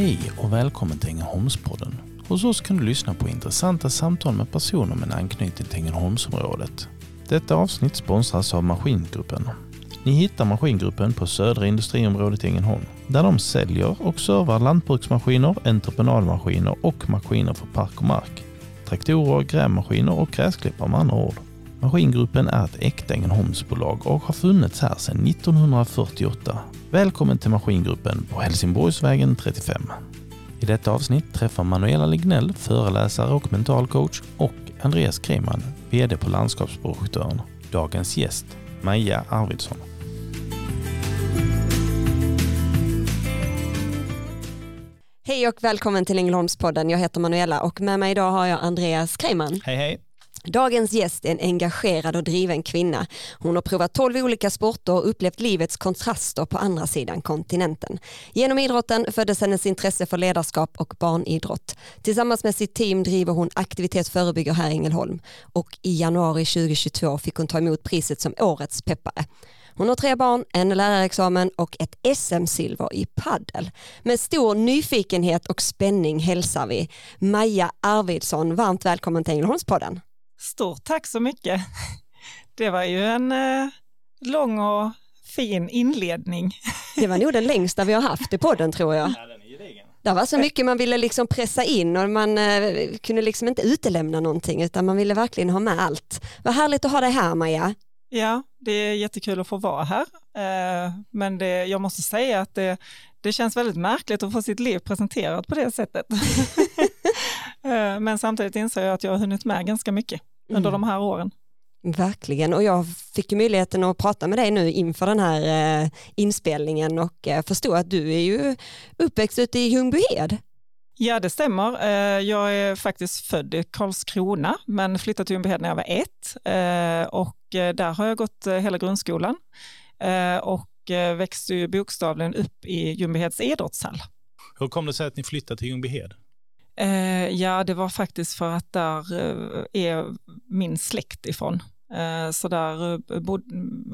Hej och välkommen till Ängelholmspodden. Hos oss kan du lyssna på intressanta samtal med personer med en anknytning till Ängelholmsområdet. Detta avsnitt sponsras av Maskingruppen. Ni hittar Maskingruppen på Södra Industriområdet i Ängelholm där de säljer och servar lantbruksmaskiner, entreprenadmaskiner och maskiner för park och mark. Traktorer, grävmaskiner och gräsklippare med andra ord. Maskingruppen är ett äkta Ängelholmsbolag och har funnits här sedan 1948. Välkommen till Maskingruppen på Helsingborgsvägen 35. I detta avsnitt träffar Manuela Lignell, föreläsare och mental coach och Andreas Kreman, VD på Landskapsprojektören. Dagens gäst, Maja Arvidsson. Hej och välkommen till Ängelholmspodden. Jag heter Manuela och med mig idag har jag Andreas Kreiman. Hej hej! Dagens gäst är en engagerad och driven kvinna. Hon har provat 12 olika sporter och upplevt livets kontraster på andra sidan kontinenten. Genom idrotten föddes hennes intresse för ledarskap och barnidrott. Tillsammans med sitt team driver hon Aktivitet förebygger här i Ängelholm och i januari 2022 fick hon ta emot priset som Årets peppare. Hon har tre barn, en lärarexamen och ett SM-silver i paddel. Med stor nyfikenhet och spänning hälsar vi Maja Arvidsson varmt välkommen till Ängelholmspodden. Stort tack så mycket. Det var ju en eh, lång och fin inledning. Det var nog den längsta vi har haft i podden tror jag. Det var så mycket man ville liksom pressa in och man eh, kunde liksom inte utelämna någonting utan man ville verkligen ha med allt. Vad härligt att ha dig här Maja. Ja, det är jättekul att få vara här. Eh, men det, jag måste säga att det, det känns väldigt märkligt att få sitt liv presenterat på det sättet. Eh, men samtidigt inser jag att jag har hunnit med ganska mycket under Mm. de här åren. Verkligen och jag fick ju möjligheten att prata med dig nu inför den här eh, inspelningen och eh, förstå att du är ju uppväxt ute i Ljungbyhed. Ja, det stämmer. Eh, Jag är faktiskt född i Karlskrona, men flyttade till Ljungbyhed när jag var ett. Och där har jag gått hela grundskolan och växte ju bokstavligen upp i Ljungbyheds idrottshall. Hur kom det sig att ni flyttade till Ljungbyhed? Eh, Ja, det var faktiskt för att där eh, är min släkt ifrån. Eh, Så där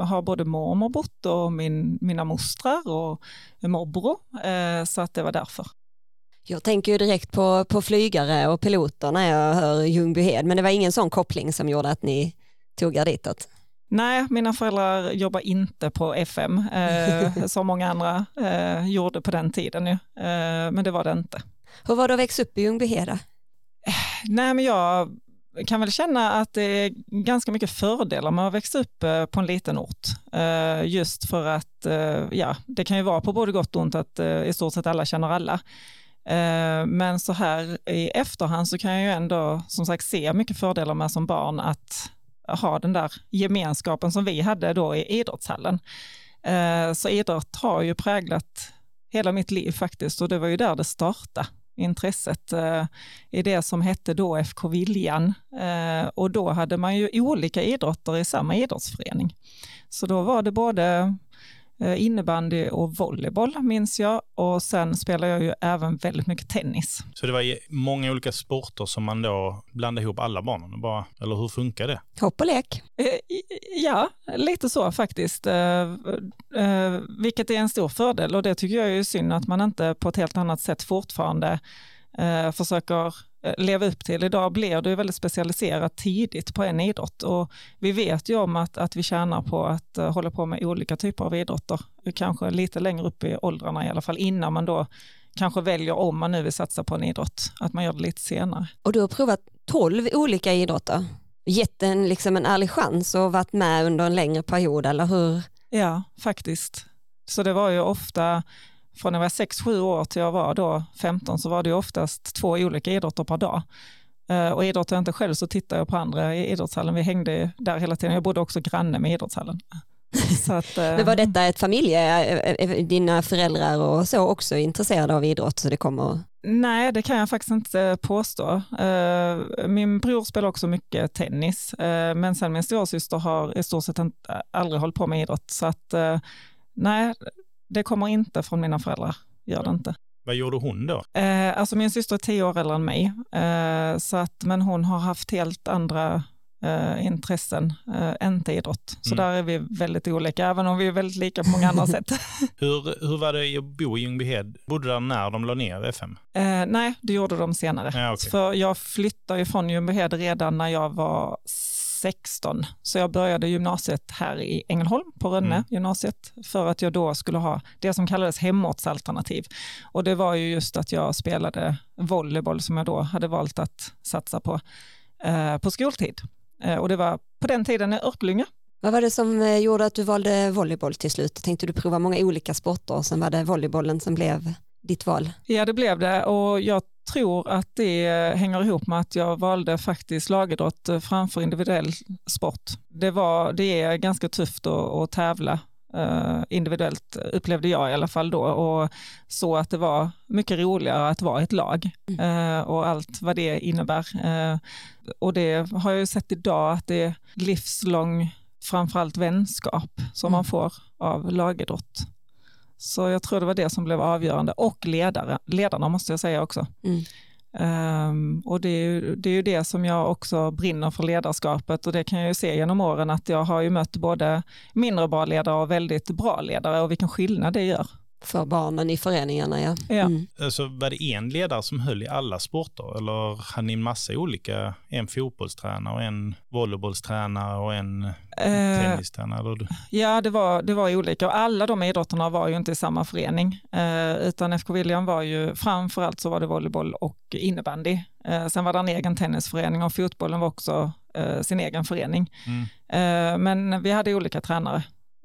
har både mormor bott och min, mina mostrar och morbror. Så att det var därför. Jag tänker ju direkt på, på flygare och piloter när jag hör Ljungbyhed men det var ingen sån koppling som gjorde att ni tog er ditåt. Nej, mina föräldrar jobbar inte på FM, eh, som många andra eh, gjorde på den tiden. Eh, men det var det inte. Hur var det att växa upp i Ljungbyheda? Nej, men jag kan väl känna att det är ganska mycket fördelar med att växa upp eh, på en liten ort. Eh, just för att, eh, ja, det kan ju vara på både gott och ont att i stort sett alla känner alla. Men så här i efterhand så kan jag ju ändå som sagt se mycket fördelar med som barn att ha den där gemenskapen som vi hade då i idrottshallen. Så idrott har ju präglat hela mitt liv faktiskt och det var ju där det startade intresset eh, i det som hette då FK Viljan. Eh, och då hade man ju olika idrotter i samma idrottsförening. Så då var det både innebandy och volleyboll minns jag och sen spelade jag ju även väldigt mycket tennis. Så det var många olika sporter som man då blandade ihop alla barnen? och Bara, eller hur funkar det? Hopp och lek. Eh, Ja, lite så faktiskt. Eh, eh, Vilket är en stor fördel och det tycker jag är synd att man inte på ett helt annat sätt fortfarande eh, försöker eh, leva upp till. Idag blir det ju väldigt specialiserat tidigt på en idrott och vi vet ju om att, att vi tjänar på att eh, hålla på med olika typer av idrotter, kanske lite längre upp i åldrarna i alla fall, innan man då kanske väljer om man nu vill satsa på en idrott, att man gör det lite senare. Och du har provat 12 olika idrotter. Gett en, liksom en ärlig chans och varit med under en längre period eller hur? Ja, faktiskt. Så det var ju ofta, från när jag var 6-7 år till jag var då 15, så var det oftast två olika idrotter per dag. Eh, Och idrottar jag inte själv så tittade jag på andra i idrottshallen. Vi hängde där hela tiden. Jag bodde också granne med idrottshallen. Att, eh, Men var detta ett familje, eh, dina föräldrar och så också intresserade av idrott så det kommer? Nej, det kan jag faktiskt inte påstå. Min bror spelar också mycket tennis, men sen min storasyster har i stort sett aldrig hållit på med idrott. Så att nej, det kommer inte från mina föräldrar. Gör det inte. Vad gjorde hon då? Eh, alltså min syster är tio år äldre än mig, eh, så att, men hon har haft helt andra eh, intressen, eh, inte idrott. Så Mm. där är vi väldigt olika, även om vi är väldigt lika på många andra sätt. Hur, hur var det att bo i Ljungbyhed? Bodde du där när de la ner FM? Eh, nej, det gjorde de senare. Ja, okej. För jag flyttade ju från Ljungbyhed redan när jag var 16. Så jag började gymnasiet här i Ängelholm på Rönne Mm. gymnasiet för att jag då skulle ha det som kallades hemortsalternativ. Och det var ju just att jag spelade volleyboll som jag då hade valt att satsa på eh, på skoltid. Eh, och det var på den tiden i Örkelljunga. Vad var det som eh, gjorde att du valde volleyboll till slut? Tänkte du prova många olika sporter och sen var det volleybollen som blev ditt val? Ja, det blev det och jag tror att det hänger ihop med att jag valde faktiskt lagidrott eh, framför individuell sport. Det, var, det är ganska tufft att, att tävla eh, individuellt upplevde jag i alla fall då och så att det var mycket roligare att vara ett lag eh, och allt vad det innebär. Och det har jag ju sett idag att det är livslång framförallt vänskap som man får av lagidrott. Så jag tror det var det som blev avgörande och ledare, ledarna måste jag säga också. Mm. Ehm, och det är, ju, det är ju det som jag också brinner för ledarskapet och det kan jag ju se genom åren att jag har ju mött både mindre bra ledare och väldigt bra ledare och vilken skillnad det gör. För barnen i föreningarna ja. Ja. Mm. Alltså, var det en ledare som höll i alla sporter eller hade ni en massa olika? En fotbollstränare och en volleybollstränare och en Eh, tennistränare? Ja, det var, det var olika och alla de idrotterna var ju inte i samma förening, eh, utan FK William var ju framförallt så var det volleyboll och innebandy. Eh, sen var det en egen tennisförening och fotbollen var också eh, sin egen förening. Mm. Eh, men vi hade olika tränare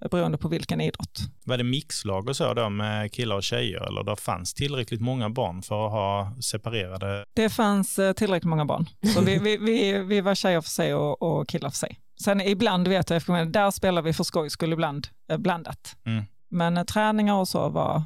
beroende på vilken idrott. Var det mixlag och så då med killar och tjejer eller det fanns tillräckligt många barn för att ha separerade? Det fanns eh, tillräckligt många barn, så vi, vi, vi, vi var tjejer för sig och, och killar för sig. Sen ibland vet jag, William, där spelar vi för skojs skull ibland eh, blandat. Mm. Men eh, träningar och så var,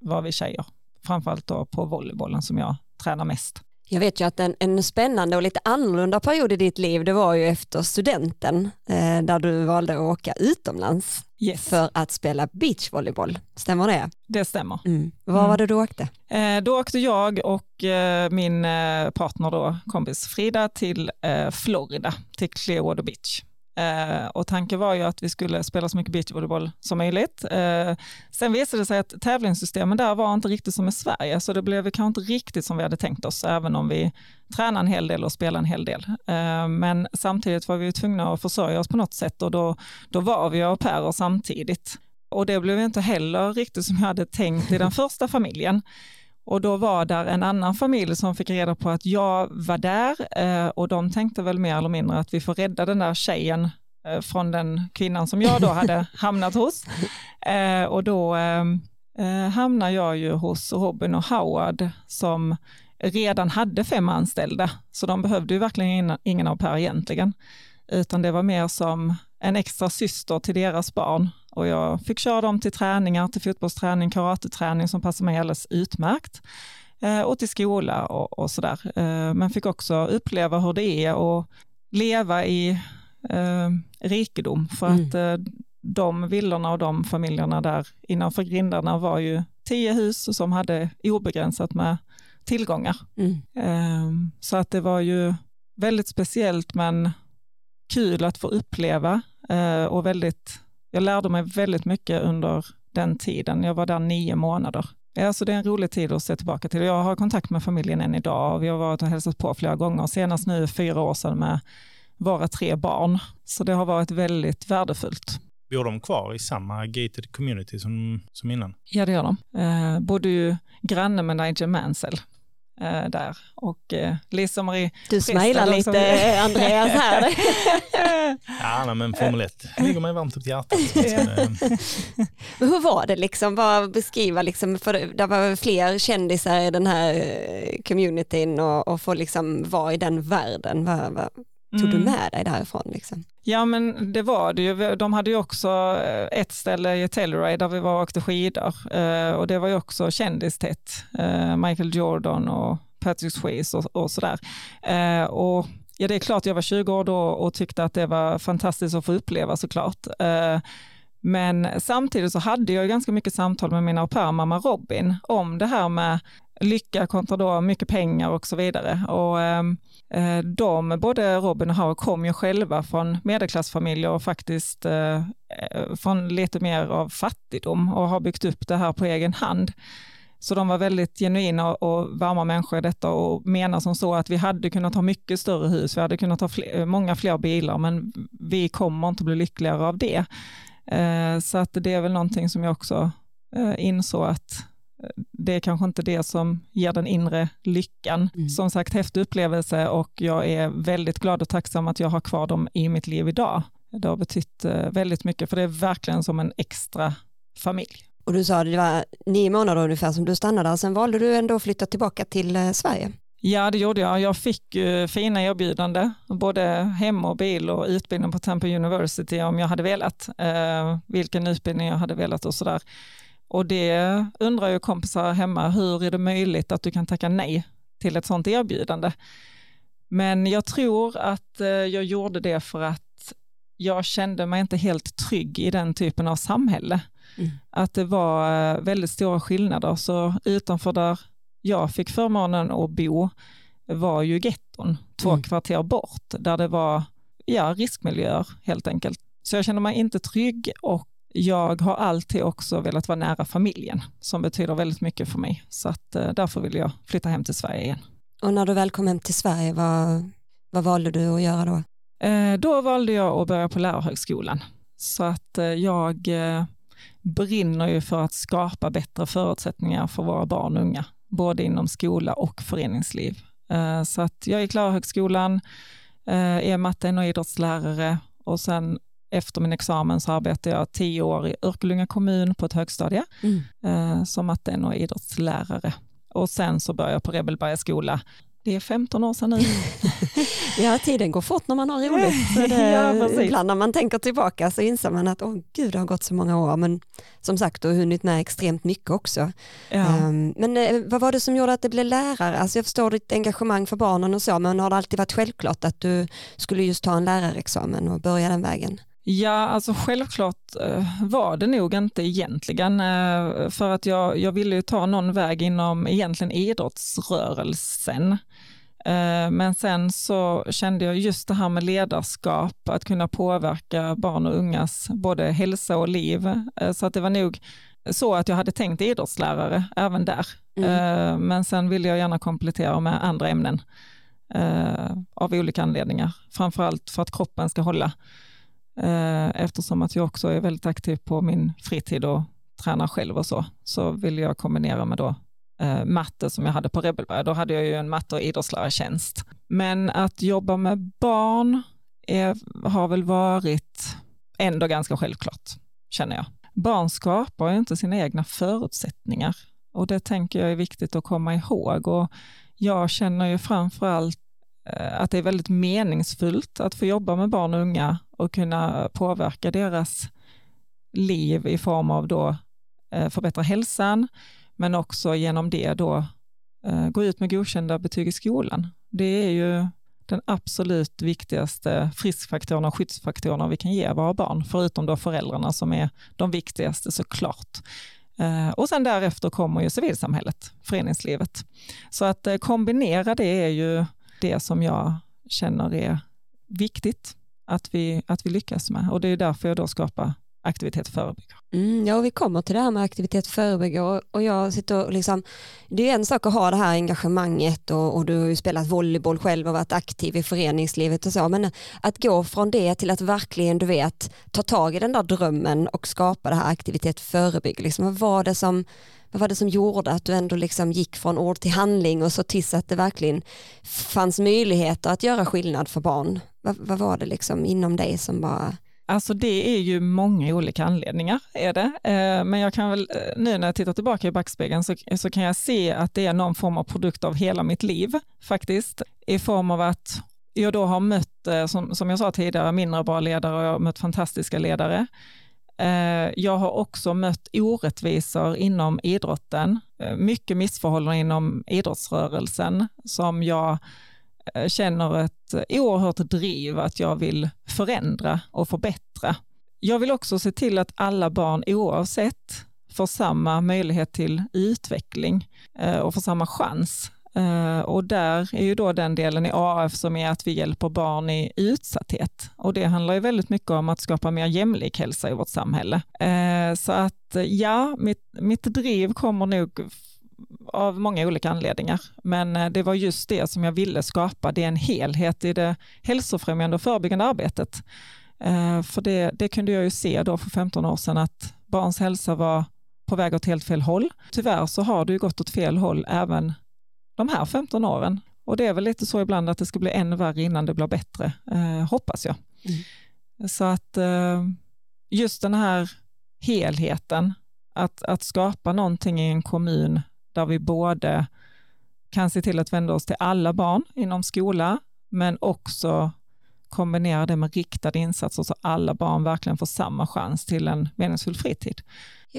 var vi tjejer, framförallt då på volleybollen som jag tränar mest. Jag vet ju att en, en spännande och lite annorlunda period i ditt liv det var ju efter studenten eh, där du valde att åka utomlands Yes, för att spela beachvolleyboll. Stämmer det? det stämmer. Mm. Var Mm. var det du åkte? Eh, då åkte jag och eh, min eh, partner då, kompis Frida till eh, Florida, till Clearwater Beach. Eh, och tanken var ju att vi skulle spela så mycket beachvolleyboll som möjligt. Eh, sen visade det sig att tävlingssystemen där var inte riktigt som i Sverige, så det blev kanske inte riktigt som vi hade tänkt oss, även om vi tränade en hel del och spelade en hel del. Eh, men samtidigt var vi ju tvungna att försörja oss på något sätt och då, då var vi au pairer samtidigt. Och det blev inte heller riktigt som jag hade tänkt i den första familjen. Och då var där en annan familj som fick reda på att jag var där eh, och de tänkte väl mer eller mindre att vi får rädda den där tjejen eh, från den kvinnan som jag då hade hamnat hos. Eh, och då hamnar jag ju hos Robin och Howard som redan hade fem anställda, så de behövde ju verkligen ingen, au pair egentligen, utan det var mer som en extra syster till deras barn och jag fick köra dem till träningar, till fotbollsträning, karateträning som passade mig alldeles utmärkt eh, och till skola och, och sådär. Eh, men fick också uppleva hur det är att leva i eh, rikedom för Mm. att eh, de villorna och de familjerna där innanför grindarna var ju tio hus som hade obegränsat med tillgångar. Mm. Ehm, Så att det var ju väldigt speciellt men kul att få uppleva eh, och väldigt, jag lärde mig väldigt mycket under den tiden. Jag var där nio månader. Ja, så det är en rolig tid att se tillbaka till. Jag har kontakt med familjen än idag och vi har varit och hälsat på flera gånger, senast nu fyra år sedan med våra tre barn. Så det har varit väldigt värdefullt. Bor de kvar i samma gated community som, som innan? Ja, det gör de. Eh, bodde ju granne med Nigel Mansell eh, där och eh, Lisa Marie Du smilar lite som- Andreas här. Ja, nej, men Formel 1 ligger mig varmt upp till hjärtat. Eh, Men hur var det liksom, bara beskriva liksom, för det var fler kändisar i den här eh, communityn och, och få liksom vara i den världen. Vad, vad tog du Mm. med dig därifrån liksom? Ja men det var det ju. De hade ju också eh, ett ställe i Telluride där vi var och åkte skidor eh, och det var ju också kändistätt. Eh, Michael Jordan och Patrick Swayze och, och sådär. Och ja det är klart jag var 20 år då och tyckte att det var fantastiskt att få uppleva såklart. Men samtidigt så hade jag ganska mycket samtal med min au pair mamma Robin om det här med lycka kontra då mycket pengar och så vidare. Och, ehm, eh, de, både Robin och Howard kom ju själva från medelklassfamiljer och faktiskt eh, eh, från lite mer av fattigdom och har byggt upp det här på egen hand. Så de var väldigt genuina och varma människor i detta och menar som så att vi hade kunnat ha mycket större hus, vi hade kunnat ha fler, eh, många fler bilar, men vi kommer inte bli lyckligare av det. Eh, så att det är väl någonting som jag också insåg att det är kanske inte det som ger den inre lyckan. Mm. Som sagt, häftig upplevelse och jag är väldigt glad och tacksam att jag har kvar dem i mitt liv idag. Det har betytt väldigt mycket, för det är verkligen som en extra familj. Och du sa att det var nio månader ungefär som du stannade där, sen valde du ändå att flytta tillbaka till Sverige. Ja, det gjorde jag. Jag fick uh, fina erbjudanden, både hem och bil och utbildning på Temple University om jag hade velat, vilken utbildning jag hade velat och sådär. Och det undrar ju kompisar hemma, hur är det möjligt att du kan tacka nej till ett sådant erbjudande? Men jag tror att uh, jag gjorde det för att jag kände mig inte helt trygg i den typen av samhälle. Mm. Att det var väldigt stora skillnader, så utanför där jag fick förmånen att bo var ju getton, två mm. kvarter bort, där det var ja, riskmiljöer helt enkelt. Så jag kände mig inte trygg och jag har alltid också velat vara nära familjen, som betyder väldigt mycket för mig. Så att, eh, därför vill jag flytta hem till Sverige igen. Och när du väl kom hem till Sverige, vad, vad valde du att göra då? Eh, då valde jag att börja på lärarhögskolan. Så att eh, jag eh, brinner ju för att skapa bättre förutsättningar för våra barn och unga både inom skola och föreningsliv. Så att jag gick lärarhögskolan, är matte och idrottslärare och sen efter min examen så arbetade jag tio år i Örkelljunga kommun på ett högstadie mm. Eh, som matte och idrottslärare. Och sen så började jag på Rebelberga skola det är 15 år sedan nu. ja, tiden går fort när man har roligt. Det, ja, ibland när man tänker tillbaka så inser man att åh gud, det har gått så många år. Men som sagt, du har hunnit med extremt mycket också. Ja. Um, men uh, vad var det som gjorde att det blev lärare? Alltså jag förstår ditt engagemang för barnen och så, men har det alltid varit självklart att du skulle just ta en lärarexamen och börja den vägen? Ja, alltså självklart eh, var det nog inte egentligen, eh, för att jag, jag ville ju ta någon väg inom egentligen idrottsrörelsen. Eh, men sen så kände jag just det här med ledarskap, att kunna påverka barn och ungas både hälsa och liv. Så att det var nog så att jag hade tänkt idrottslärare även där. Mm. Men sen ville jag gärna komplettera med andra ämnen av olika anledningar, framförallt för att kroppen ska hålla. Eh, eftersom att jag också är väldigt aktiv på min fritid och tränar själv och så, så vill jag kombinera med då eh, matte som jag hade på Rebelberg. Då hade jag ju en matte och idrottslärartjänst. Men att jobba med barn är, har väl varit ändå ganska självklart, känner jag. Barn skapar ju inte sina egna förutsättningar och det tänker jag är viktigt att komma ihåg. Och jag känner ju framför allt eh, att det är väldigt meningsfullt att få jobba med barn och unga och kunna påverka deras liv i form av då eh, förbättra hälsan, men också genom det då eh, gå ut med godkända betyg i skolan. Det är ju den absolut viktigaste friskfaktorerna och skyddsfaktorerna vi kan ge våra barn, förutom då föräldrarna som är de viktigaste såklart. Eh, och sen därefter kommer ju civilsamhället, föreningslivet. Så att kombinera det är ju det som jag känner är viktigt att vi, att vi lyckas med. Och det är därför jag då skapar aktivitet förebygger. Mm, ja, vi kommer till det här med aktivitet förebygger och, och jag sitter och liksom, det är en sak att ha det här engagemanget och, och, du har ju spelat volleyboll själv och varit aktiv i föreningslivet och så, men att gå från det till att verkligen, du vet, ta tag i den där drömmen och skapa det här aktivitet förebygger, liksom, vad var det som vad var det som gjorde att du ändå liksom gick från ord till handling och så tills att det verkligen fanns möjligheter att göra skillnad för barn? Vad, vad var det liksom inom dig som bara Alltså det är ju många olika anledningar, är det. Eh, men jag kan väl, eh, nu när jag tittar tillbaka i backspegeln så, så kan jag se att det är någon form av produkt av hela mitt liv faktiskt. I form av att jag då har mött, eh, som, som jag sa tidigare, mindre bra ledare och jag har mött fantastiska ledare. Jag har också mött orättvisor inom idrotten, mycket missförhållanden inom idrottsrörelsen som jag Eh, känner ett oerhört driv att jag vill förändra och förbättra. Jag vill också se till att alla barn oavsett får samma möjlighet till utveckling eh, och får samma chans. Eh, och där är ju då den delen i AF som är att vi hjälper barn i utsatthet. Och det handlar ju väldigt mycket om att skapa mer jämlik hälsa i vårt samhälle. Så att ja, mitt, mitt driv kommer nog av många olika anledningar. Men det var just det som jag ville skapa, det är en helhet i det hälsofrämjande och förebyggande arbetet. För det, det kunde jag ju se då för 15 år sedan att barns hälsa var på väg åt helt fel håll. Tyvärr så har det ju gått åt fel håll även de här 15 åren. Och det är väl lite så ibland att det ska bli ännu värre innan det blir bättre, eh, hoppas jag. Mm. Så att eh, just den här helheten, att, att skapa någonting i en kommun där vi både kan se till att vända oss till alla barn inom skola, men också kombinera det med riktade insatser så alla barn verkligen får samma chans till en meningsfull fritid.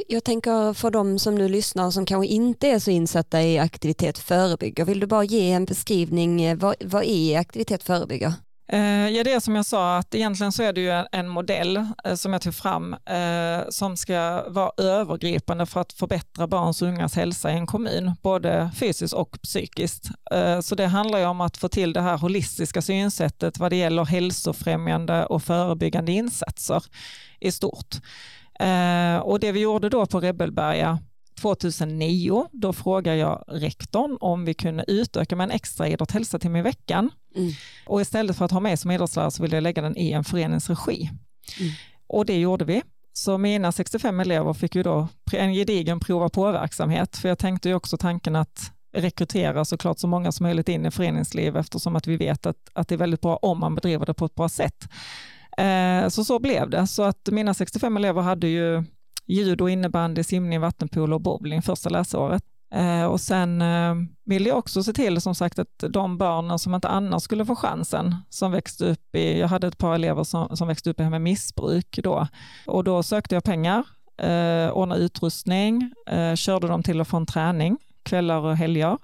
Jag tänker för de som nu lyssnar som kanske inte är så insatta i aktivitet förebygger, vill du bara ge en beskrivning, eh, vad, vad är aktivitet förebygger? Eh, ja, det är som jag sa, att egentligen så är det ju en modell eh, som jag tog fram eh, som ska vara övergripande för att förbättra barns och ungas hälsa i en kommun, både fysiskt och psykiskt. Så det handlar ju om att få till det här holistiska synsättet vad det gäller hälsofrämjande och förebyggande insatser i stort. Och det vi gjorde då på Rebelberga 2009, då frågade jag rektorn om vi kunde utöka med en extra idrott hälsa-timme i veckan. Mm. Och istället för att ha med som idrottslärare så ville jag lägga den i en föreningsregi. Mm. Och det gjorde vi. Så mina 65 elever fick ju då en gedigen prova på-verksamhet, för jag tänkte ju också tanken att rekrytera såklart så många som möjligt in i föreningsliv eftersom att vi vet att, att det är väldigt bra om man bedriver det på ett bra sätt. Eh, så så blev det. Så att mina 65 elever hade ju judo, innebandy, simning, vattenpolo och bowling första läsåret. Eh, och sen eh, ville jag också se till som sagt att de barnen som inte annars skulle få chansen, som växte upp i, jag hade ett par elever som, som växte upp med missbruk då, och då sökte jag pengar, eh, ordnade utrustning, eh, körde dem till och från träning, kvällar och helger,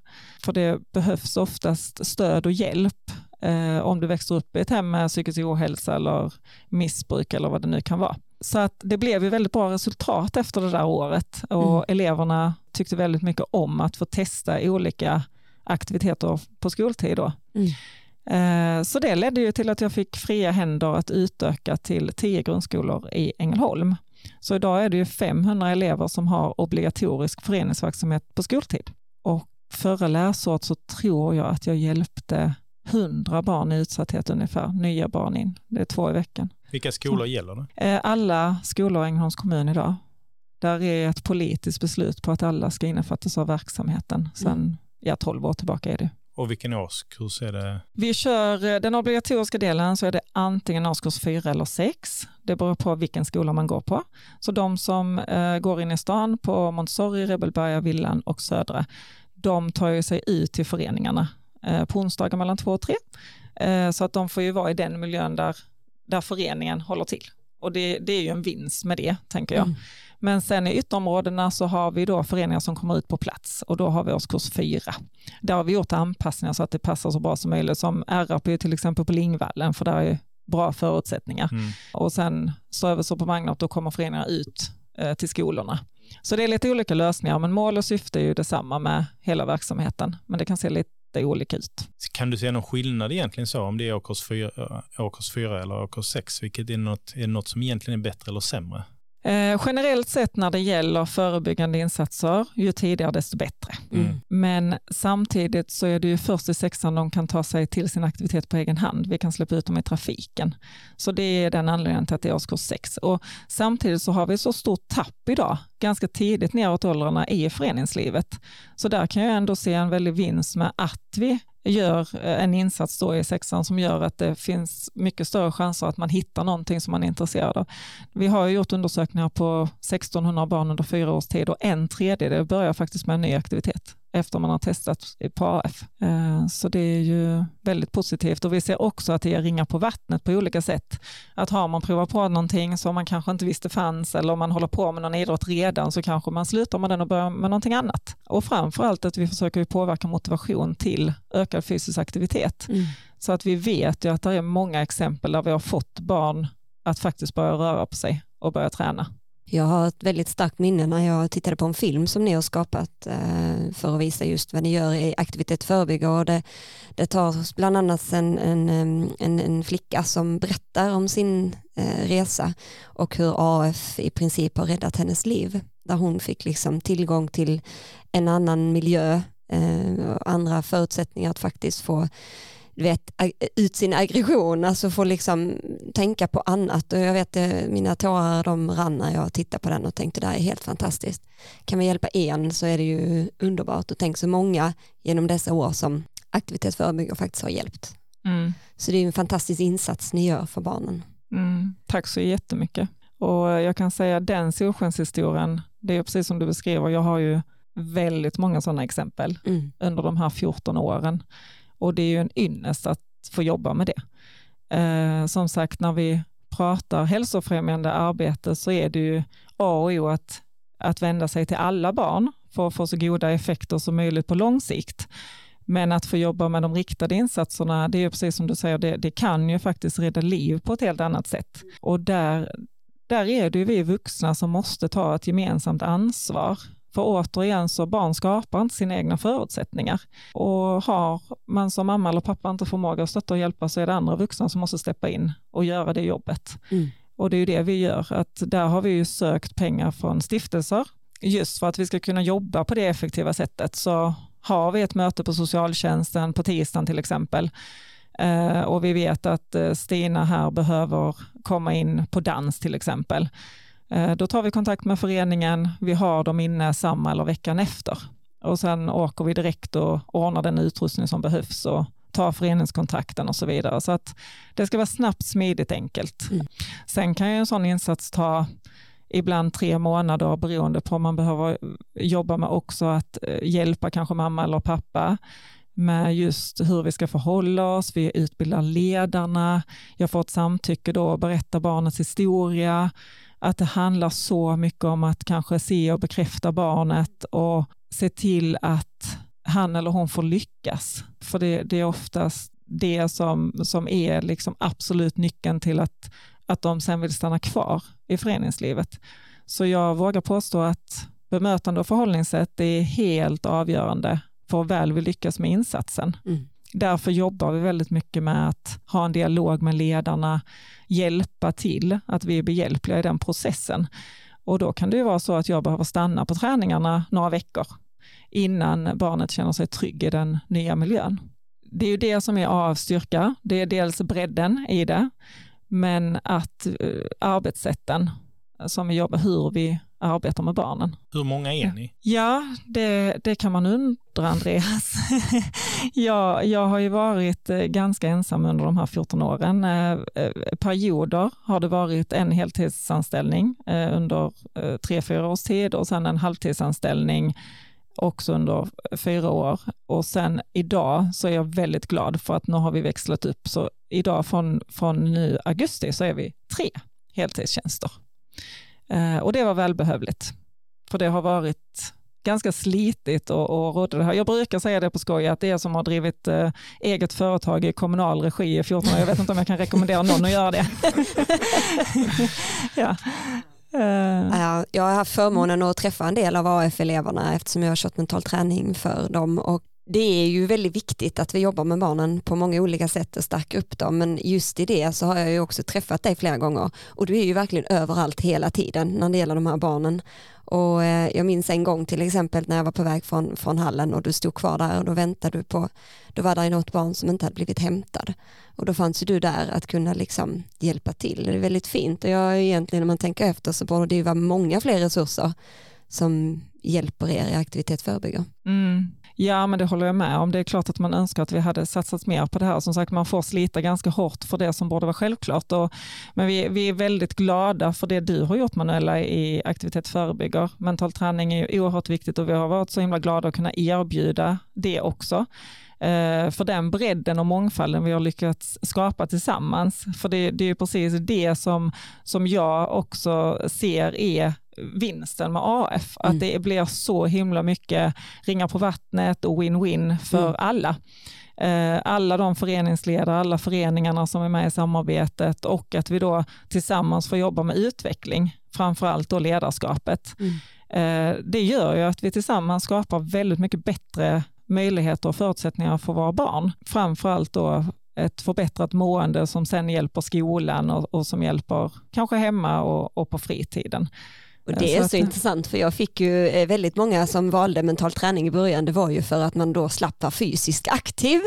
för det behövs oftast stöd och hjälp eh, om du växer upp i ett hem med psykisk ohälsa eller missbruk eller vad det nu kan vara. Så att det blev ju väldigt bra resultat efter det där året och mm. eleverna tyckte väldigt mycket om att få testa olika aktiviteter på skoltid. Då. Mm. Eh, så det ledde ju till att jag fick fria händer att utöka till tio grundskolor i Ängelholm. Så idag är det ju 500 elever som har obligatorisk föreningsverksamhet på skoltid. Och förra läsåret så tror jag att jag hjälpte 100 barn i utsatthet ungefär, nya barn in. Det är två i veckan. Vilka skolor gäller det? Eh, alla skolor i Ängelholms kommun idag. Där är ett politiskt beslut på att alla ska innefattas av verksamheten. Sen, mm. ja, 12 år tillbaka är det. Och vilken årskurs är det? Vi kör eh, den obligatoriska delen så är det antingen årskurs 4 eller 6. Det beror på vilken skola man går på. Så de som eh, går in i stan på Montessori, Rebelberga, Villan och Södra, de tar ju sig ut till föreningarna Eh, på onsdagar mellan två och tre. Eh, så att de får ju vara i den miljön där, där föreningen håller till. Och det, det är ju en vinst med det, tänker jag. Mm. Men sen i ytterområdena så har vi då föreningar som kommer ut på plats och då har vi årskurs fyra. Där har vi gjort anpassningar så att det passar så bra som möjligt. Som RAP är till exempel på Lingvallen för där är bra förutsättningar. Mm. Och sen så på Magnat då kommer föreningar ut eh, till skolorna. Så det är lite olika lösningar men mål och syfte är ju detsamma med hela verksamheten. Men det kan se lite olika ut. Kan du se någon skillnad egentligen så om det är årskurs 4, årskurs 4 eller årskurs 6? Vilket är något, är något som egentligen är bättre eller sämre? Eh, generellt sett när det gäller förebyggande insatser, ju tidigare desto bättre. Mm. Men samtidigt så är det ju först i sexan de kan ta sig till sin aktivitet på egen hand. Vi kan släppa ut dem i trafiken. Så det är den anledningen till att det är årskurs 6. Och samtidigt så har vi så stort tapp idag, ganska tidigt neråt åldrarna i föreningslivet. Så där kan jag ändå se en väldig vinst med att vi gör eh, en insats då i sexan som gör att det finns mycket större chanser att man hittar någonting som man är intresserad av. Vi har gjort undersökningar på 1600 barn under fyra års tid och en tredjedel börjar faktiskt med en ny aktivitet efter man har testat på AF. Eh, så det är ju väldigt positivt och vi ser också att det ger ringar på vattnet på olika sätt. Att har man provat på någonting som man kanske inte visste fanns eller om man håller på med någon idrott redan så kanske man slutar med den och börjar med någonting annat. Och framför allt att vi försöker påverka motivation till ökad fysisk aktivitet. Mm. Så att vi vet ju att det är många exempel där vi har fått barn att faktiskt börja röra på sig och börja träna. Jag har ett väldigt starkt minne när jag tittade på en film som ni har skapat eh, för att visa just vad ni gör i aktivitet förebygga. Och det, det tar bland annat en, en, en, en flicka som berättar om sin eh, resa och hur AF i princip har räddat hennes liv. Där hon fick liksom tillgång till en annan miljö eh, och andra förutsättningar att faktiskt få vet, ut sin aggression, alltså få liksom tänka på annat. Och jag vet eh, mina tårar de rann när jag tittade på den och tänkte det här är helt fantastiskt. Kan vi hjälpa en så är det ju underbart och tänk så många genom dessa år som aktivitetsförebyggare faktiskt har hjälpt. Mm. Så det är en fantastisk insats ni gör för barnen. Mm. Tack så jättemycket. Och jag kan säga den solskenshistorien, det är precis som du beskriver, jag har ju väldigt många sådana exempel mm. under de här 14 åren. Och det är ju en ynnest att få jobba med det. Eh, som sagt, när vi pratar hälsofrämjande arbete så är det ju A och O att, att vända sig till alla barn för att få så goda effekter som möjligt på lång sikt. Men att få jobba med de riktade insatserna, det är precis som du säger, det, det, kan ju faktiskt rädda liv på ett helt annat sätt. Och där, där är det ju vi vuxna som måste ta ett gemensamt ansvar för återigen så barn skapar inte sina egna förutsättningar. Och har man som mamma eller pappa inte förmåga att stötta och hjälpa så är det andra vuxna som måste steppa in och göra det jobbet. Mm. Och det är ju det vi gör, att där har vi ju sökt pengar från stiftelser just för att vi ska kunna jobba på det effektiva sättet. Så har vi ett möte på socialtjänsten på tisdagen till exempel eh, och vi vet att eh, Stina här behöver komma in på dans till exempel då tar vi kontakt med föreningen, vi har dem inne samma eller veckan efter. Och sen åker vi direkt och ordnar den utrustning som behövs och tar föreningskontakten och så vidare. Så att det ska vara snabbt, smidigt, enkelt. Mm. Sen kan ju en sån insats ta ibland tre månader beroende på om man behöver jobba med också att eh, hjälpa kanske mamma eller pappa med just hur vi ska förhålla oss. Vi utbildar ledarna. Jag får ett samtycke då och berätta barnets historia att det handlar så mycket om att kanske se och bekräfta barnet och se till att han eller hon får lyckas. För det, det är oftast det som, som är liksom absolut nyckeln till att, att de sen vill stanna kvar i föreningslivet. Så jag vågar påstå att bemötande och förhållningssätt är helt avgörande för hur väl vi lyckas med insatsen. Mm. Därför jobbar vi väldigt mycket med att ha en dialog med ledarna, hjälpa till, att vi är behjälpliga i den processen. Och då kan det ju vara så att jag behöver stanna på träningarna några veckor innan barnet känner sig trygg i den nya miljön. Det är ju det som är avstyrka. Det är dels bredden i det, men att eh, arbetssätten som vi jobbar, hur vi arbetar med barnen. Hur många är ni? Ja, det, det kan man undra Andreas. jag, jag har ju varit eh, ganska ensam under de här 14 åren. Eh, eh, perioder har det varit en heltidsanställning under tre, fyra års tid och sen en halvtidsanställning också under fyra år. Och sen idag så är jag väldigt glad för att nu har vi växlat upp. Så idag från, från nu augusti så är vi tre heltidstjänster. Eh, och det var välbehövligt, för det har varit ganska slitigt och, och rådde det här. Jag brukar säga det på skoj att det är som har drivit eh, eget företag i kommunal regi i 14 år. Jag vet inte om jag kan rekommendera någon att göra det. ja. Uh. Jag har haft förmånen att träffa en del av AF-eleverna eftersom jag har kört mental träning för dem och det är ju väldigt viktigt att vi jobbar med barnen på många olika sätt och stärker upp dem men just i det så har jag ju också träffat dig flera gånger och du är ju verkligen överallt hela tiden när det gäller de här barnen och eh, jag minns en gång till exempel när jag var på väg från, från hallen och du stod kvar där och då väntade du på, då var det något barn som inte hade blivit hämtad och då fanns ju du där att kunna liksom hjälpa till. Det är väldigt fint och jag egentligen när man tänker efter så borde det ju vara många fler resurser som hjälper er i aktivitet förebygger. Mm. Ja, men det håller jag med om. Det är klart att man önskar att vi hade satsat mer på det här. Som sagt, man får slita ganska hårt för det som borde vara självklart. Och, men vi, vi är väldigt glada för det du har gjort Manuela i Aktivitet förebygger. Mental träning är ju oerhört viktigt och vi har varit så himla glada att kunna erbjuda det också eh, för den bredden och mångfalden vi har lyckats skapa tillsammans. För det, det är precis det som, som jag också ser är vinsten med AF. Mm. Att det blir så himla mycket ringar på vattnet och win-win för mm. alla. Eh, alla de föreningsledare, alla föreningarna som är med i samarbetet och att vi då tillsammans får jobba med utveckling. framförallt då ledarskapet. Mm. Eh, det gör ju att vi tillsammans skapar väldigt mycket bättre möjligheter och förutsättningar för våra barn. Framförallt då ett förbättrat mående som sen hjälper skolan och, och som hjälper kanske hemma och, och på fritiden. Och det är så, intressant för jag fick ju eh, väldigt många som valde mental träning i början, det var ju för att man då slapp vara fysiskt aktiv.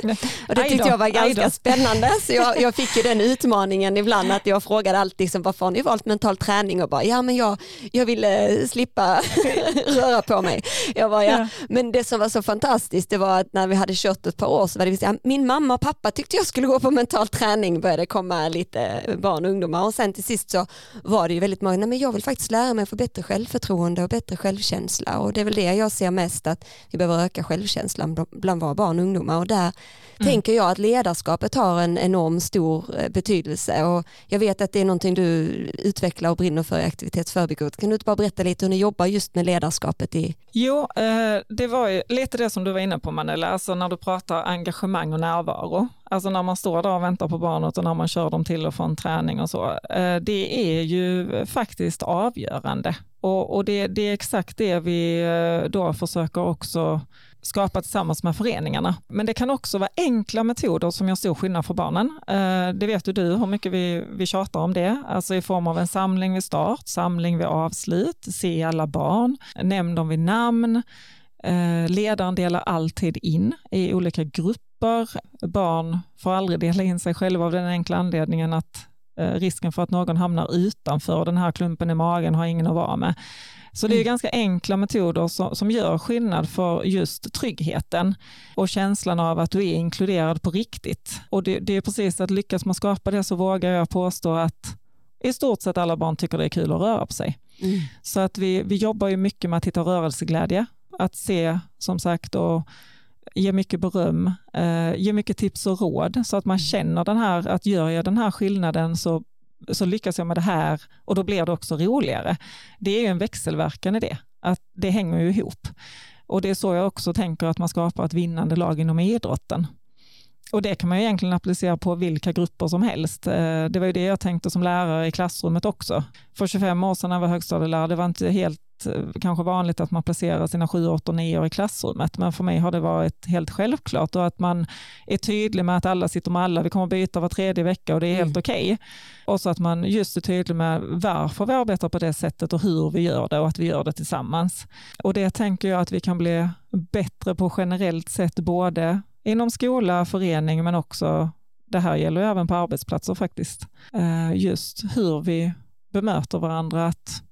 Och det tyckte jag var ganska spännande. Så jag, jag, fick ju den utmaningen ibland att jag frågade alltid liksom, varför har ni valt mental träning och bara ja men jag, jag ville slippa röra på mig. Jag bara, ja. Men det som var så fantastiskt det var att när vi hade kört ett par år så var det min mamma och pappa tyckte jag skulle gå på mental träning började komma lite barn och ungdomar och sen till sist så var det ju väldigt många, nej men jag vill faktiskt lära mig för bättre självförtroende och bättre självkänsla och det är väl det jag ser mest att vi behöver öka självkänslan bland våra barn och ungdomar och där mm. tänker jag att ledarskapet har en enorm stor eh, betydelse och jag vet att det är någonting du utvecklar och brinner för i aktivitetsförbygård. Kan du inte bara berätta lite hur ni jobbar just med ledarskapet i? Jo, eh, det var ju lite det som du var inne på Manella, alltså när du pratar engagemang och närvaro. Alltså när man står där och väntar på barnet och när man kör dem till och från träning och så. Eh, det är ju faktiskt avgörande. Och, och det, det, är exakt det vi eh, då försöker också skapa tillsammans med föreningarna. Men det kan också vara enkla metoder som gör stor skillnad för barnen. Eh, det vet ju du hur mycket vi, vi tjatar om det, alltså i form av en samling vid start, samling vid avslut, se alla barn, nämn dem vid namn, ledaren delar alltid in i olika grupper. Barn får aldrig dela in sig själva av den enkla anledningen att eh, risken för att någon hamnar utanför den här klumpen i magen har ingen att vara med. Så det är mm. ganska enkla metoder som, som gör skillnad för just tryggheten och känslan av att du är inkluderad på riktigt. Och det, det är precis att lyckas man skapa det så vågar jag påstå att i stort sett alla barn tycker det är kul att röra på sig. Mm. Så att vi, vi jobbar ju mycket med att hitta rörelseglädje, att se som sagt och ge mycket beröm, eh, ge mycket tips och råd så att man mm. känner den här, att gör jag den här skillnaden så så lyckas jag med det här och då blir det också roligare. Det är ju en växelverkan i det, att det hänger ju ihop. Och det är så jag också tänker att man skapar ett vinnande lag inom idrotten. Och det kan man ju egentligen applicera på vilka grupper som helst. Eh, det var ju det jag tänkte som lärare i klassrummet också. För 25 år sedan när jag var högstadielärare, det var inte helt Eh, kanske vanligt att man placerar sina 7, 8, 9 i klassrummet, men för mig har det varit helt självklart och att man är tydlig med att alla sitter med alla, vi kommer byta var tredje vecka och det är helt mm. okej. Okay. Och så att man just är tydlig med varför vi arbetar på det sättet och hur vi gör det och att vi gör det tillsammans. Och det tänker jag att vi kan bli bättre på generellt sett, både inom skola, förening, men också det här gäller även på arbetsplatser faktiskt. Eh, just hur vi bemöter varandra, att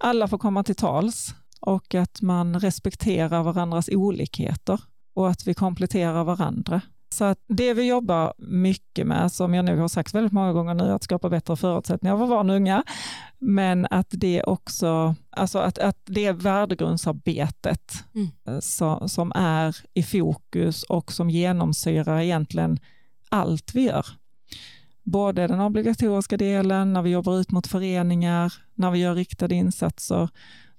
alla får komma till tals och att man respekterar varandras olikheter och att vi kompletterar varandra. Så att det vi jobbar mycket med, som jag nu har sagt väldigt många gånger nu, att skapa bättre förutsättningar för barn och unga, men att det också, alltså att, att det är värdegrundsarbetet mm. Eh, så, som är i fokus och som genomsyrar egentligen allt vi gör både den obligatoriska delen, när vi jobbar ut mot föreningar, när vi gör riktade insatser,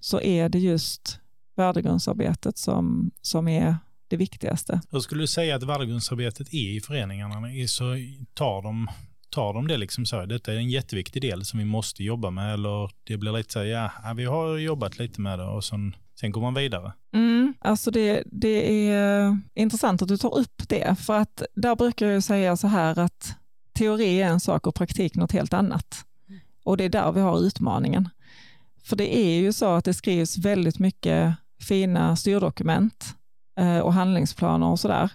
så är det just värdegrundsarbetet som, som är det viktigaste. Hur skulle du säga att värdegrundsarbetet är i föreningarna? Så tar de, tar de det liksom så, detta är en jätteviktig del som vi måste jobba med, eller det blir lite så, ja, vi har jobbat lite med det och sen, sen går man vidare? Mm, alltså det, det är intressant att du tar upp det, för att där brukar jag säga så här att teori är en sak och praktik något helt annat. Och det är där vi har utmaningen. För det är ju så att det skrivs väldigt mycket fina styrdokument eh, och handlingsplaner och sådär.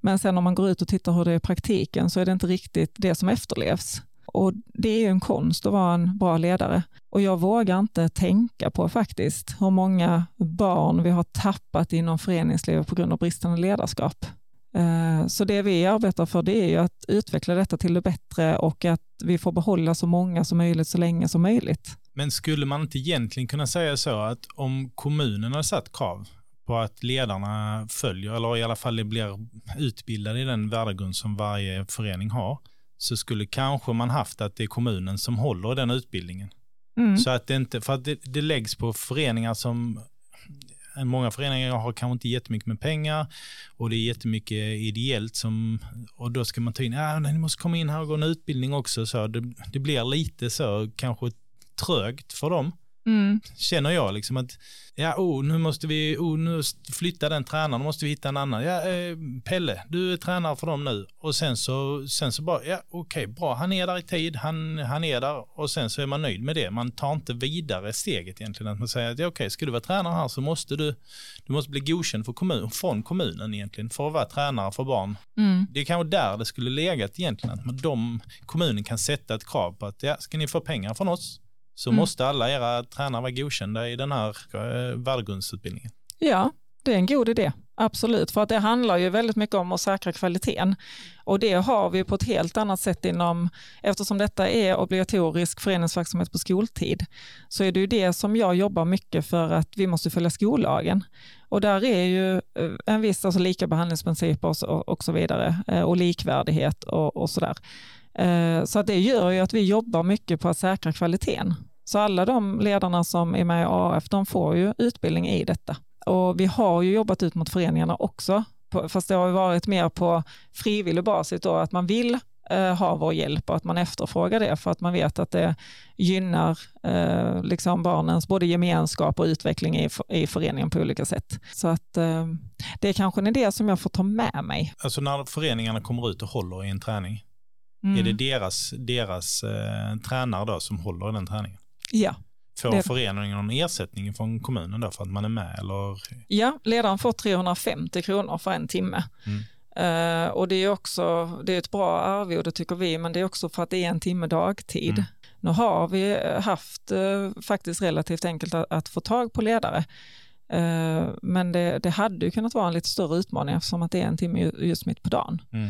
Men sen om man går ut och tittar hur det är i praktiken så är det inte riktigt det som efterlevs. Och det är ju en konst att vara en bra ledare. Och jag vågar inte tänka på faktiskt hur många barn vi har tappat inom föreningslivet på grund av bristande ledarskap. Eh, så det vi arbetar för det är ju att utveckla detta till det bättre och att vi får behålla så många som möjligt så länge som möjligt. Men skulle man inte egentligen kunna säga så att om kommunen har satt krav på att ledarna följer, eller i alla fall blir utbildade i den värdegrund som varje förening har, så skulle kanske man haft att det är kommunen som håller den utbildningen. Mm. Så att det inte, för att det, det läggs på föreningar som Många föreningar har kanske inte jättemycket med pengar och det är jättemycket ideellt som, och då ska man ta in, ah, ni måste komma in här och gå en utbildning också, så det, det blir lite så kanske trögt för dem. Mm. Känner jag liksom att, ja, oh, nu måste vi, oh, nu flytta den tränaren, nu måste vi hitta en annan. Ja, eh, Pelle, du är tränare för dem nu. Och sen så, sen så bara, ja okej, okay, bra, han är där i tid, han, han är där och sen så är man nöjd med det. Man tar inte vidare steget egentligen. Att man säger att ja, okej, okay, ska du vara tränare här så måste du, du måste bli godkänd för kommun, från kommunen egentligen för att vara tränare för barn. Mm. Det är kanske där det skulle legat egentligen, att de, kommunen kan sätta ett krav på att ja, ska ni få pengar från oss så mm. måste alla era tränare vara godkända i den här eh, värdegrundsutbildningen. Ja, det är en god idé. Absolut, för att det handlar ju väldigt mycket om att säkra kvaliteten. Och det har vi på ett helt annat sätt inom, eftersom detta är obligatorisk föreningsverksamhet på skoltid, så är det ju det som jag jobbar mycket för att vi måste följa skollagen. Och där är ju eh, en viss alltså lika behandlingsprinciper och, och så vidare, eh, och likvärdighet och, och sådär. Så att det gör ju att vi jobbar mycket på att säkra kvaliteten. Så alla de ledarna som är med i AF, de får ju utbildning i detta. Och vi har ju jobbat ut mot föreningarna också, fast det har varit mer på frivillig basis då, att man vill eh, ha vår hjälp och att man efterfrågar det för att man vet att det gynnar eh, liksom barnens både gemenskap och utveckling i, i föreningen på olika sätt. Så att eh, det är kanske en idé som jag får ta med mig. Alltså när föreningarna kommer ut och håller i en träning, mm. är det deras, deras eh, tränare då som håller i den träningen? Ja. Får det... föreningen någon ersättning från kommunen då för att man är med? Eller? Ja, ledaren får 350 kronor för en timme. Mm. Uh, och det är också det är ett bra arvode tycker vi, men det är också för att det är en timme dagtid. Mm. Nu har vi haft uh, faktiskt relativt enkelt att, att, få tag på ledare. Uh, men det, det hade ju kunnat vara en lite större utmaning eftersom att det är en timme just mitt på dagen. Mm.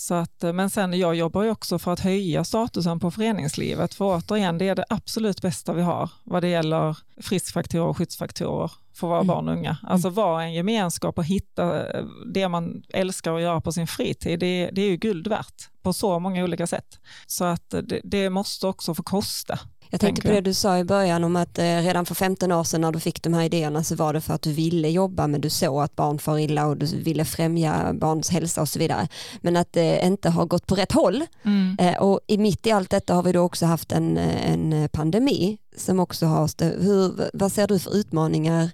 Så att, eh, men sen jag jobbar ju också för att höja statusen på föreningslivet, för återigen, det är det absolut bästa vi har vad det gäller friskfaktorer och skyddsfaktorer för våra mm. barn och unga. Alltså vara en gemenskap och hitta eh, det man älskar att göra på sin fritid, det, det är ju guld värt på så många olika sätt. Så att det, det måste också få kosta. Jag tänkte på det du sa i början om att eh, redan för 15 år sedan när du fick de här idéerna så var det för att du ville jobba men du såg att barn far illa och du ville främja barns hälsa och så vidare. Men att det inte har gått på rätt håll. Mm. Eh, och i mitt i allt detta har vi då också haft en, en pandemi som också har, hur, vad ser du för utmaningar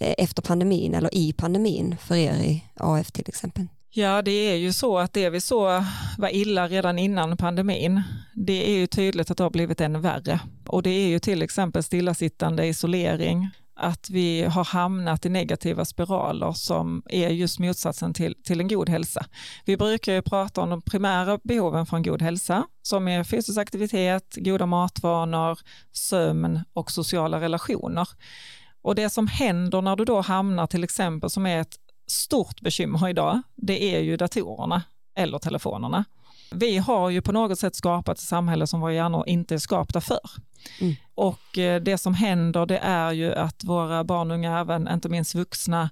eh, efter pandemin eller i pandemin för er i AF till exempel? Ja, det är ju så att det vi såg var illa redan innan pandemin, det är ju tydligt att det har blivit ännu värre. Och det är ju till exempel stillasittande isolering, att vi har hamnat i negativa spiraler som är just motsatsen till, till en god hälsa. Vi brukar ju prata om de primära behoven för en god hälsa, som är fysisk aktivitet, goda matvanor, sömn och sociala relationer. Och det som händer när du då hamnar till exempel som är ett stort bekymmer idag, det är ju datorerna eller telefonerna. Vi har ju på något sätt skapat ett samhälle som våra hjärnor inte är skapta för. Mm. Och eh, det som händer det är ju att våra barn och unga, även inte minst vuxna,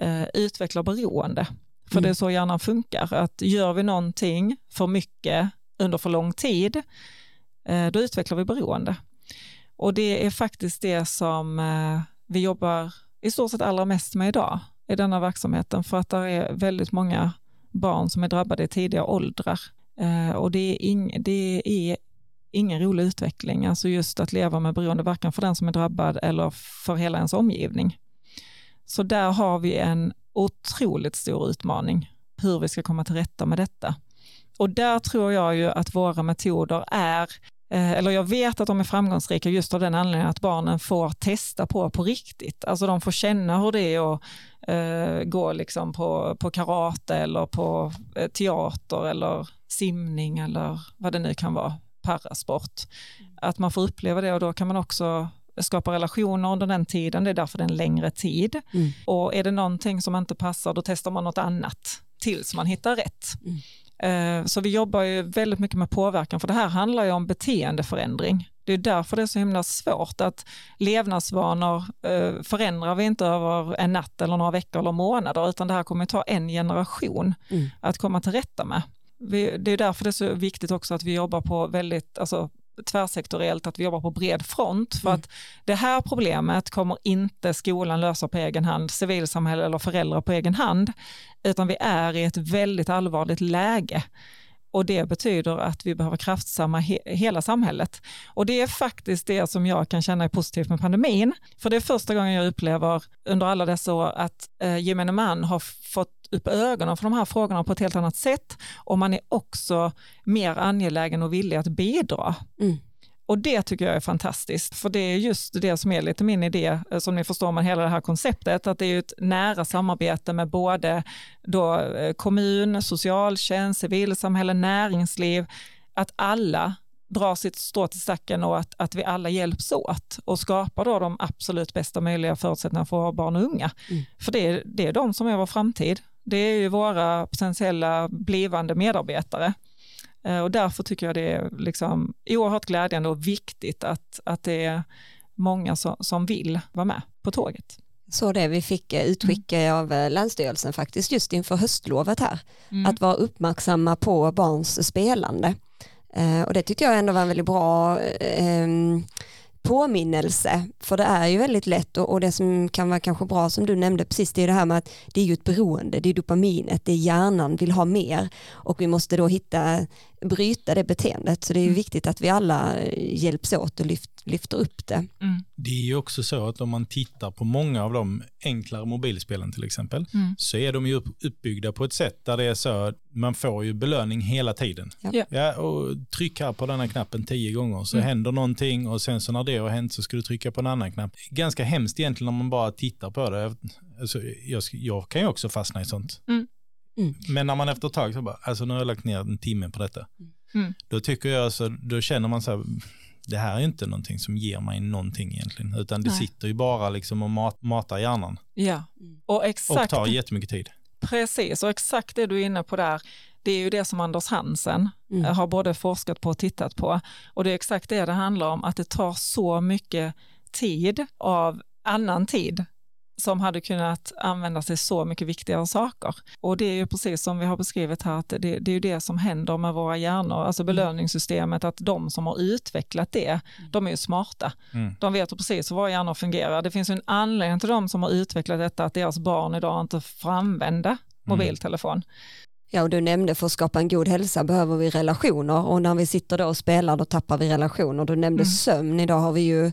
eh, utvecklar beroende. För mm. det är så hjärnan funkar, att gör vi någonting för mycket under för lång tid, eh, då utvecklar vi beroende. Och det är faktiskt det som eh, vi jobbar i stort sett allra mest med idag i denna verksamheten för att det är väldigt många barn som är drabbade i tidiga åldrar. Eh, och det är, ing, det är ingen rolig utveckling, alltså just att leva med beroende, varken för den som är drabbad eller för hela ens omgivning. Så där har vi en otroligt stor utmaning, hur vi ska komma till rätta med detta. Och där tror jag ju att våra metoder är eller jag vet att de är framgångsrika just av den anledningen att barnen får testa på på riktigt. Alltså de får känna hur det är att eh, gå liksom på, på karate eller på eh, teater eller simning eller vad det nu kan vara, parasport. Att man får uppleva det och då kan man också skapa relationer under den tiden, det är därför det är en längre tid. Mm. Och är det någonting som inte passar då testar man något annat tills man hittar rätt. Mm. Eh, så vi jobbar ju väldigt mycket med påverkan, för det här handlar ju om beteendeförändring. Det är därför det är så himla svårt att levnadsvanor eh, förändrar vi inte över en natt eller några veckor eller månader, utan det här kommer att ta en generation mm. att komma till rätta med. det är därför det är så viktigt också att vi jobbar på väldigt, alltså tvärsektoriellt, att vi jobbar på bred front. För mm. att det här problemet kommer inte skolan lösa på egen hand, civilsamhälle eller föräldrar på egen hand, utan vi är i ett väldigt allvarligt läge. och det betyder att vi behöver kraftsamma he hela samhället. Och det är faktiskt det som jag kan känna är positivt med pandemin. För det är första gången jag upplever under alla dessa år att eh, gemene man har fått upp ögonen för de här frågorna på ett helt annat sätt och man är också mer angelägen och villig att bidra. Mm. Och det tycker jag är fantastiskt, för det är just det som är lite min idé, eh, som ni förstår med hela det här konceptet, att det är ett nära samarbete med både då eh, kommun, socialtjänst, civilsamhälle, näringsliv, att alla drar sitt strå till stacken och att, att vi alla hjälps åt och skapar då de absolut bästa möjliga förutsättningarna för våra barn och unga. Mm. För det är, det är de som är vår framtid. Det är ju våra potentiella blivande medarbetare. Eh, och därför tycker jag det är liksom oerhört glädjande och viktigt att, att det är många som, som vill vara med på tåget. Så det vi fick eh, utskick mm. av eh, Länsstyrelsen faktiskt just inför höstlovet här. Mm. Att vara uppmärksamma på barns spelande. Och det tyckte jag ändå var en väldigt bra eh, påminnelse, för det är ju väldigt lätt och, och, det som kan vara kanske bra som du nämnde precis det är det här med att det är ju ett beroende, det är dopaminet, det är hjärnan vill ha mer. Och vi måste då hitta bryta det beteendet. Så det är mm. viktigt att vi alla hjälps åt och lyft, lyfter upp det. Mm. Det är ju också så att om man tittar på många av de enklare mobilspelen till exempel, mm. så är de ju uppbyggda på ett sätt där det är så att man får ju belöning hela tiden. Ja. ja och tryck här på denna knappen tio gånger så mm. händer någonting och sen så när det har hänt så ska du trycka på en annan knapp. Ganska hemskt egentligen om man bara tittar på det. Alltså, jag, jag kan ju också fastna i sånt. Mm. Mm. Men när man efter ett tag så bara, alltså nu har jag lagt ner en timme på detta. Mm. Då tycker jag, så, då känner man så här, det här är inte någonting som ger mig någonting egentligen, utan det Nej. sitter ju bara liksom och mat, matar hjärnan. Ja, och exakt. Och tar jättemycket tid. Precis, och exakt det du är inne på där, det är ju det som Anders Hansen mm. Eh, har både forskat på och tittat på. Och det är exakt det det handlar om, att det tar så mycket tid av annan tid som hade kunnat användas till så mycket viktigare saker. Och det är ju precis som vi har beskrivit här, att det, det är ju det som händer med våra hjärnor, alltså mm. belöningssystemet, att de som har utvecklat det, mm. de är ju smarta. Mm. De vet precis hur våra hjärnor fungerar. Det finns ju en anledning till de som har utvecklat detta, att deras barn idag inte får använda mm. mobiltelefon. Ja, och du nämnde för att skapa en god hälsa behöver vi relationer och när vi sitter då och spelar då tappar vi relationer. Du nämnde mm. sömn, idag har vi ju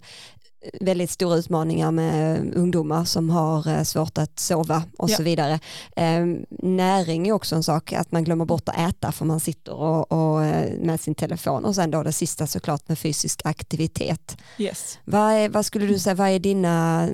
väldigt stora utmaningar med ungdomar som har eh, svårt att sova och ja. så vidare. Ehm, näring är också en sak, att man glömmer bort att äta för man sitter och, och, eh, med sin telefon och sen då det sista såklart med fysisk aktivitet. Yes. Vad, är, vad skulle du säga, vad är dina,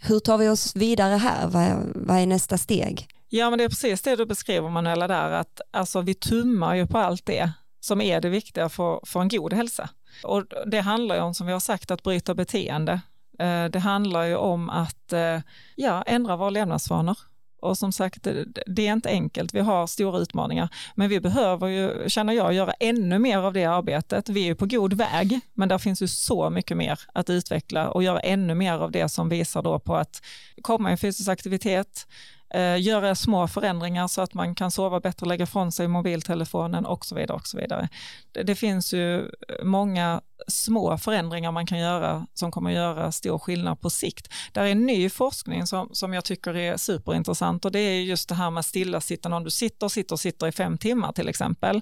hur tar vi oss vidare här? Vad, vad är nästa steg? Ja men det är precis det du beskriver Manuela där, att alltså, vi tummar ju på allt det som är det viktiga för, för en god hälsa. Och det handlar ju om, som vi har sagt, att bryta beteende. Eh, det handlar ju om att eh, ja, ändra våra levnadsvanor. Och som sagt, det är inte enkelt, vi har stora utmaningar, men vi behöver ju, känner jag, göra ännu mer av det arbetet. Vi är på god väg, men där finns ju så mycket mer att utveckla och göra ännu mer av det som visar då på att komma i fysisk aktivitet, eh, göra små förändringar så att man kan sova bättre, lägga från sig mobiltelefonen och så vidare. Och så vidare. Det, det, finns ju eh, många små förändringar man kan göra som kommer att göra stor skillnad på sikt. Där är ny forskning som, som jag tycker är superintressant och det är just det här med stillasittande. Om du sitter, sitter, sitter i fem timmar till exempel,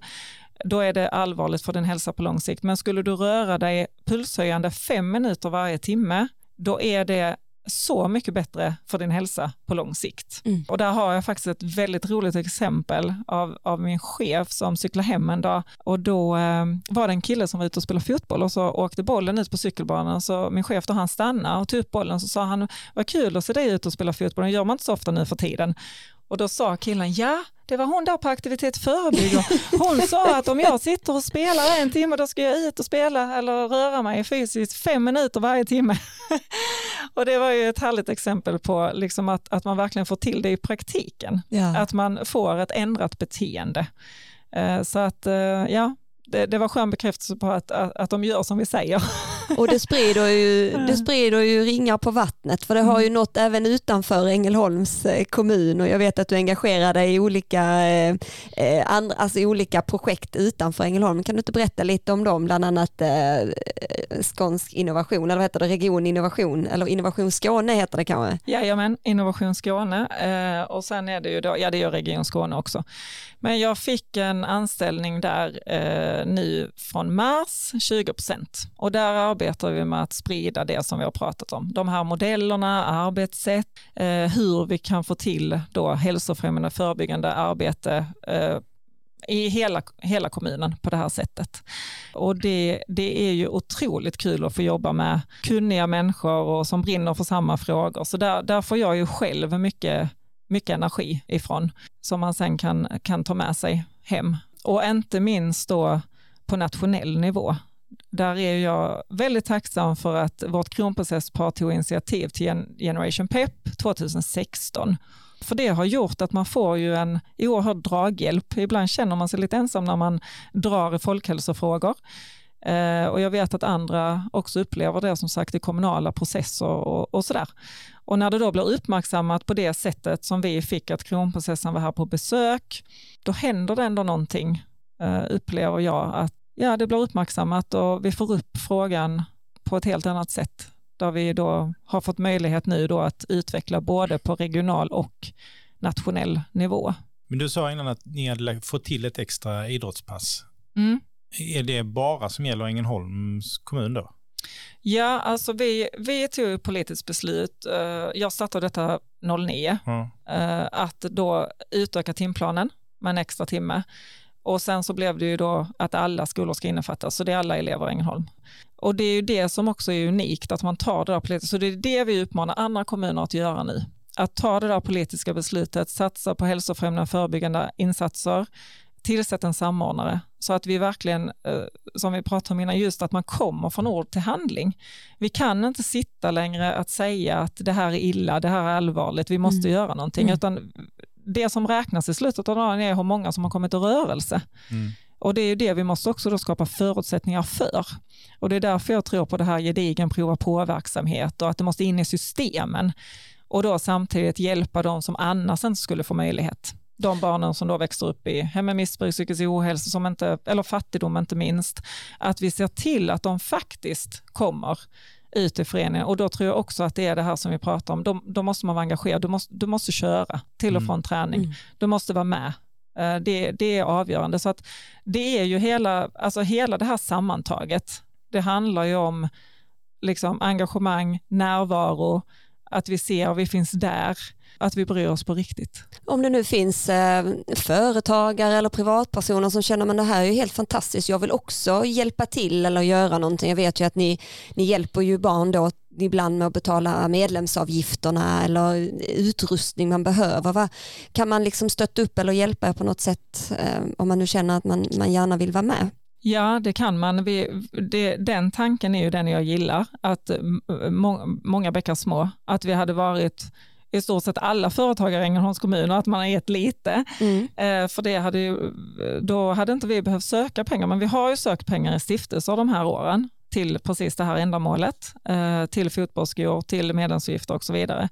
då är det allvarligt för din hälsa på lång sikt. Men skulle du röra dig pulshöjande fem minuter varje timme, då är det så mycket bättre för din hälsa på lång sikt. Mm. Och där har jag faktiskt ett väldigt roligt exempel av, av min chef som cyklade hem en dag och då eh, var det en kille som var ute och spelade fotboll och så åkte bollen ut på cykelbanan så min chef då han stannade och tog upp bollen så sa han vad kul att se dig ut och spela fotboll, det gör man inte så ofta nu för tiden. Och då sa killen ja, det var hon där på aktivitet förebygger. Hon sa att om jag sitter och spelar en timme då ska jag ut och spela eller röra mig fysiskt fem minuter varje timme. och det var ju ett härligt exempel på liksom att, att man verkligen får till det i praktiken. Ja. Att man får ett ändrat beteende. Eh, så att eh, ja, det, det var skön bekräftelse på att, att, att de gör som vi säger. Och det sprider, ju, det sprider ju ringar på vattnet för det har ju Mm. nått även utanför Ängelholms eh, kommun och jag vet att du engagerar dig i olika, eh, eh, andra, alltså i olika projekt utanför Ängelholm. Kan du inte berätta lite om dem, bland annat eh, Skånsk innovation, eller vad heter det, Region Innovation, eller Innovation Skåne heter det kanske? Jajamän, Innovation Skåne eh, och sen är det ju då, ja det gör Region Skåne också. Men jag fick en anställning där eh, nu från mars, 20 procent. Och där arbetar vi med att sprida det som vi har pratat om. De här modellerna, arbetssätt, eh, hur vi kan få till då hälsofrämjande förebyggande arbete eh, i hela, hela kommunen på det här sättet. Och det, det är ju otroligt kul att få jobba med kunniga människor och som brinner för samma frågor. Så där, där får jag ju själv mycket, mycket energi ifrån som man sen kan, kan ta med sig hem. Och inte minst då på nationell nivå. Där är jag väldigt tacksam för att vårt kronprocesspar tog initiativ till Generation PEP 2016. För det har gjort att man får ju en oerhörd draghjälp. Ibland känner man sig lite ensam när man drar i folkhälsofrågor. Eh, och jag vet att andra också upplever det som sagt i kommunala processer och, och sådär. Och när det då blir uppmärksammat på det sättet som vi fick att kronprocessen var här på besök, då händer det ändå någonting, eh, upplever jag, att ja, det blir uppmärksammat och vi får upp frågan på ett helt annat sätt där vi då har fått möjlighet nu då att utveckla både på regional och nationell nivå. Men du sa innan att ni hade fått till ett extra idrottspass. Mm. Är det bara som gäller Ängelholms kommun då? Ja, alltså vi, vi tog ett politiskt beslut, eh, jag startade detta 09, Ja. eh, att då utöka timplanen med en extra timme. Och sen så blev det ju då att alla skolor ska innefattas, så det är alla elever i Ängelholm. Och det är ju det som också är unikt, att man tar det där politiska, så det är det vi uppmanar andra kommuner att göra nu. Att ta det där politiska beslutet, satsa på hälsofrämjande förebyggande insatser, tillsätt en samordnare så att vi verkligen, eh, som vi pratade om innan, just att man kommer från ord till handling. Vi kan inte sitta längre att säga att det här är illa, det här är allvarligt, vi måste göra någonting, Mm. utan det som räknas i slutet av dagen är hur många som har kommit i rörelse. Mm. Och det är ju det vi måste också då skapa förutsättningar för. Och det är därför jag tror på det här gedigen prova på-verksamhet och att det måste in i systemen. Och då samtidigt hjälpa de som annars inte skulle få möjlighet. De barnen som då växer upp i hem med missbruk, psykisk ohälsa, som inte, eller fattigdom inte minst. Att vi ser till att de faktiskt kommer ut i föreningen. Och då tror jag också att det är det här som vi pratar om. Då, då måste man vara engagerad, du måste, du måste köra till och Mm. från träning. Mm. Du måste vara med. Eh, Det, det är avgörande. Så att det är ju hela, alltså hela det här sammantaget. Det handlar ju om liksom engagemang, närvaro, att vi ser, vi finns där, att vi bryr oss på riktigt. Om det nu finns eh, företagare eller privatpersoner som känner att det här är ju helt fantastiskt, jag vill också hjälpa till eller göra någonting. Jag vet ju att ni, ni hjälper ju barn då ibland med att betala medlemsavgifterna eller utrustning man behöver. Va? Kan man liksom stötta upp eller hjälpa er på något sätt eh, om man nu känner att man, man gärna vill vara med? Ja, det kan man. Vi, det, den tanken är ju den jag gillar, att må, många bäckar små, att vi hade varit i stort sett alla företagare i Ängelholms kommun och att man har gett lite. Mm. Eh, för det hade ju, då hade inte vi behövt söka pengar, men vi har ju sökt pengar i stiftelser de här åren till precis det här ändamålet, eh, till fotbollsskor, till medlemsavgifter och så vidare.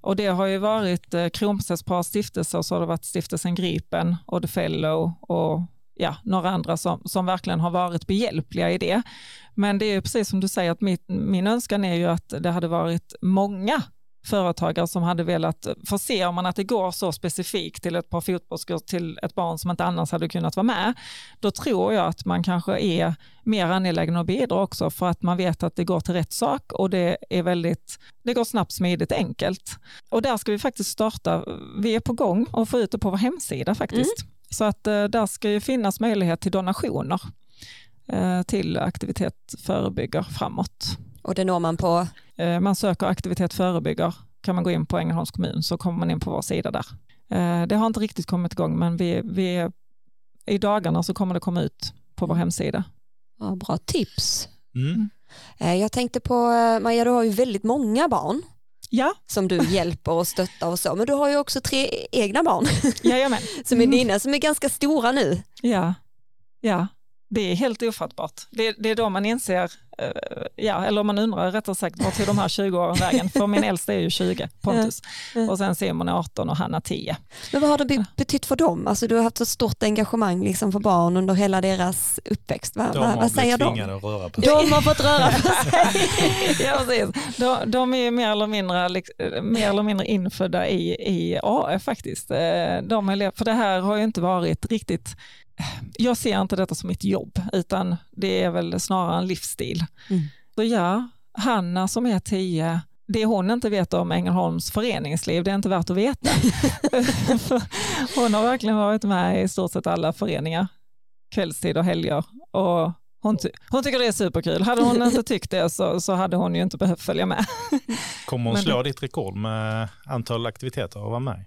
Och det har ju varit eh, Kronprinsesspar stiftelser, så har det varit stiftelsen Gripen och The Fellow och ja, några andra som, som verkligen har varit behjälpliga i det. Men det är ju precis som du säger, att mitt, min önskan är ju att det hade varit många företagare som hade velat, för ser man att det går så specifikt till ett par fotbollsskor till ett barn som inte annars hade kunnat vara med, då tror jag att man kanske är mer angelägen att bidra också för att man vet att det går till rätt sak och det är väldigt, det går snabbt, smidigt, enkelt. Och där ska vi faktiskt starta, vi är på gång och få ut det på vår hemsida faktiskt. Så att eh, där ska ju finnas möjlighet till donationer eh, till aktivitet förebygger framåt. Och det når man på Man söker aktivitet förebygger, kan man gå in på Ängelholms kommun så kommer man in på vår sida där. Eh, Det har inte riktigt kommit igång men vi, vi, i dagarna så kommer det komma ut på vår hemsida. ja, bra tips. Mm. Eh, Jag tänkte på, eh, Maja du har ju väldigt många barn Ja, som du hjälper och stöttar och så, men du har ju också tre egna barn jajamän. som är Mm. dina, som är ganska stora nu. Ja, ja. Det är helt ofattbart. Det, det är då man inser, eh, ja, eller man undrar rättare sagt, vart tog de här 20 åren vägen? För min äldsta är ju 20, Pontus. Och sen Simon är 18 och Hanna 10. Men vad har det be- betytt för dem? Alltså, du har haft ett stort engagemang liksom, för barn under hela deras uppväxt. Va, De va, har vad säger de? tvingade att röra på sig. De har fått röra på sig. ja, precis. De, de är mer eller mindre, liks- mer eller mindre infödda i, i AF faktiskt. Eh, De för det här har ju inte varit riktigt, jag ser inte detta som ett jobb, utan det är väl snarare en livsstil. Mm. Så ja, Hanna som är tio, det hon inte vet om Ängelholms föreningsliv, det är inte värt att veta. Hon har verkligen varit med i stort sett alla föreningar, kvällstid och helger. Och hon, ty- hon tycker det är superkul. Hade hon inte tyckt det så, så hade hon ju inte behövt följa med. Kommer hon Men- slå ditt rekord med antal aktiviteter och vara med?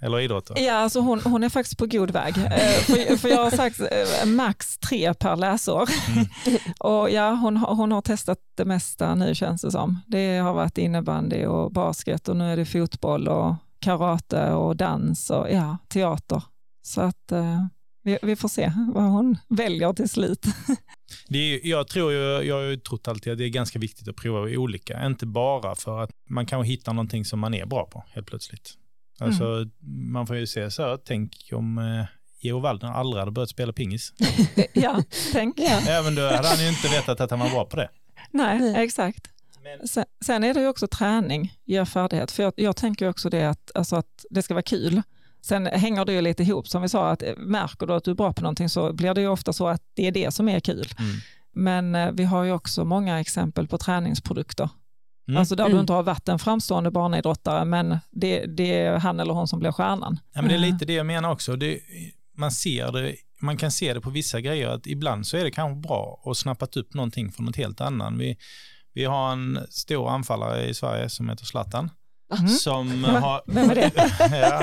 Eller idrotter? Ja, alltså hon, hon är faktiskt på god väg. Eh, för, för jag har sagt eh, max tre per läsår. och ja, hon, hon har testat det mesta nu känns det som. Det har varit innebandy och basket och nu är det fotboll och karate och dans och ja, teater. Så att eh, vi, vi får se vad hon väljer till slut. Det är, jag tror ju, jag har ju trott alltid att det är ganska viktigt att prova olika. Inte bara för att man kanske hittar någonting som man är bra på helt plötsligt. Alltså, Man får ju se så, här, tänk om eh, Geo Waldner aldrig hade börjat spela pingis. ja, tänk. Ja. Även då hade han ju inte vetat att han var bra på det. Nej, Nej. exakt. Sen, sen är det ju också träning ger färdighet. För jag, jag tänker också det att, alltså att det ska vara kul. Sen hänger det ju lite ihop, som vi sa, att eh, märker du att du är bra på någonting så blir det ju ofta så att det är det som är kul. Mm. Men eh, vi har ju också många exempel på träningsprodukter. Mm. Alltså där Mm. du inte har varit en framstående barnidrottare, men det, det är han eller hon som blir stjärnan. Ja, men det är Eh, lite det jag menar också. Det, man, ser det, man kan se det på vissa grejer att ibland så är det kanske bra att snappat upp någonting från något helt annan. Vi, vi har en stor anfallare i Sverige som heter Zlatan. Mm. Som har, Vem är det? ja.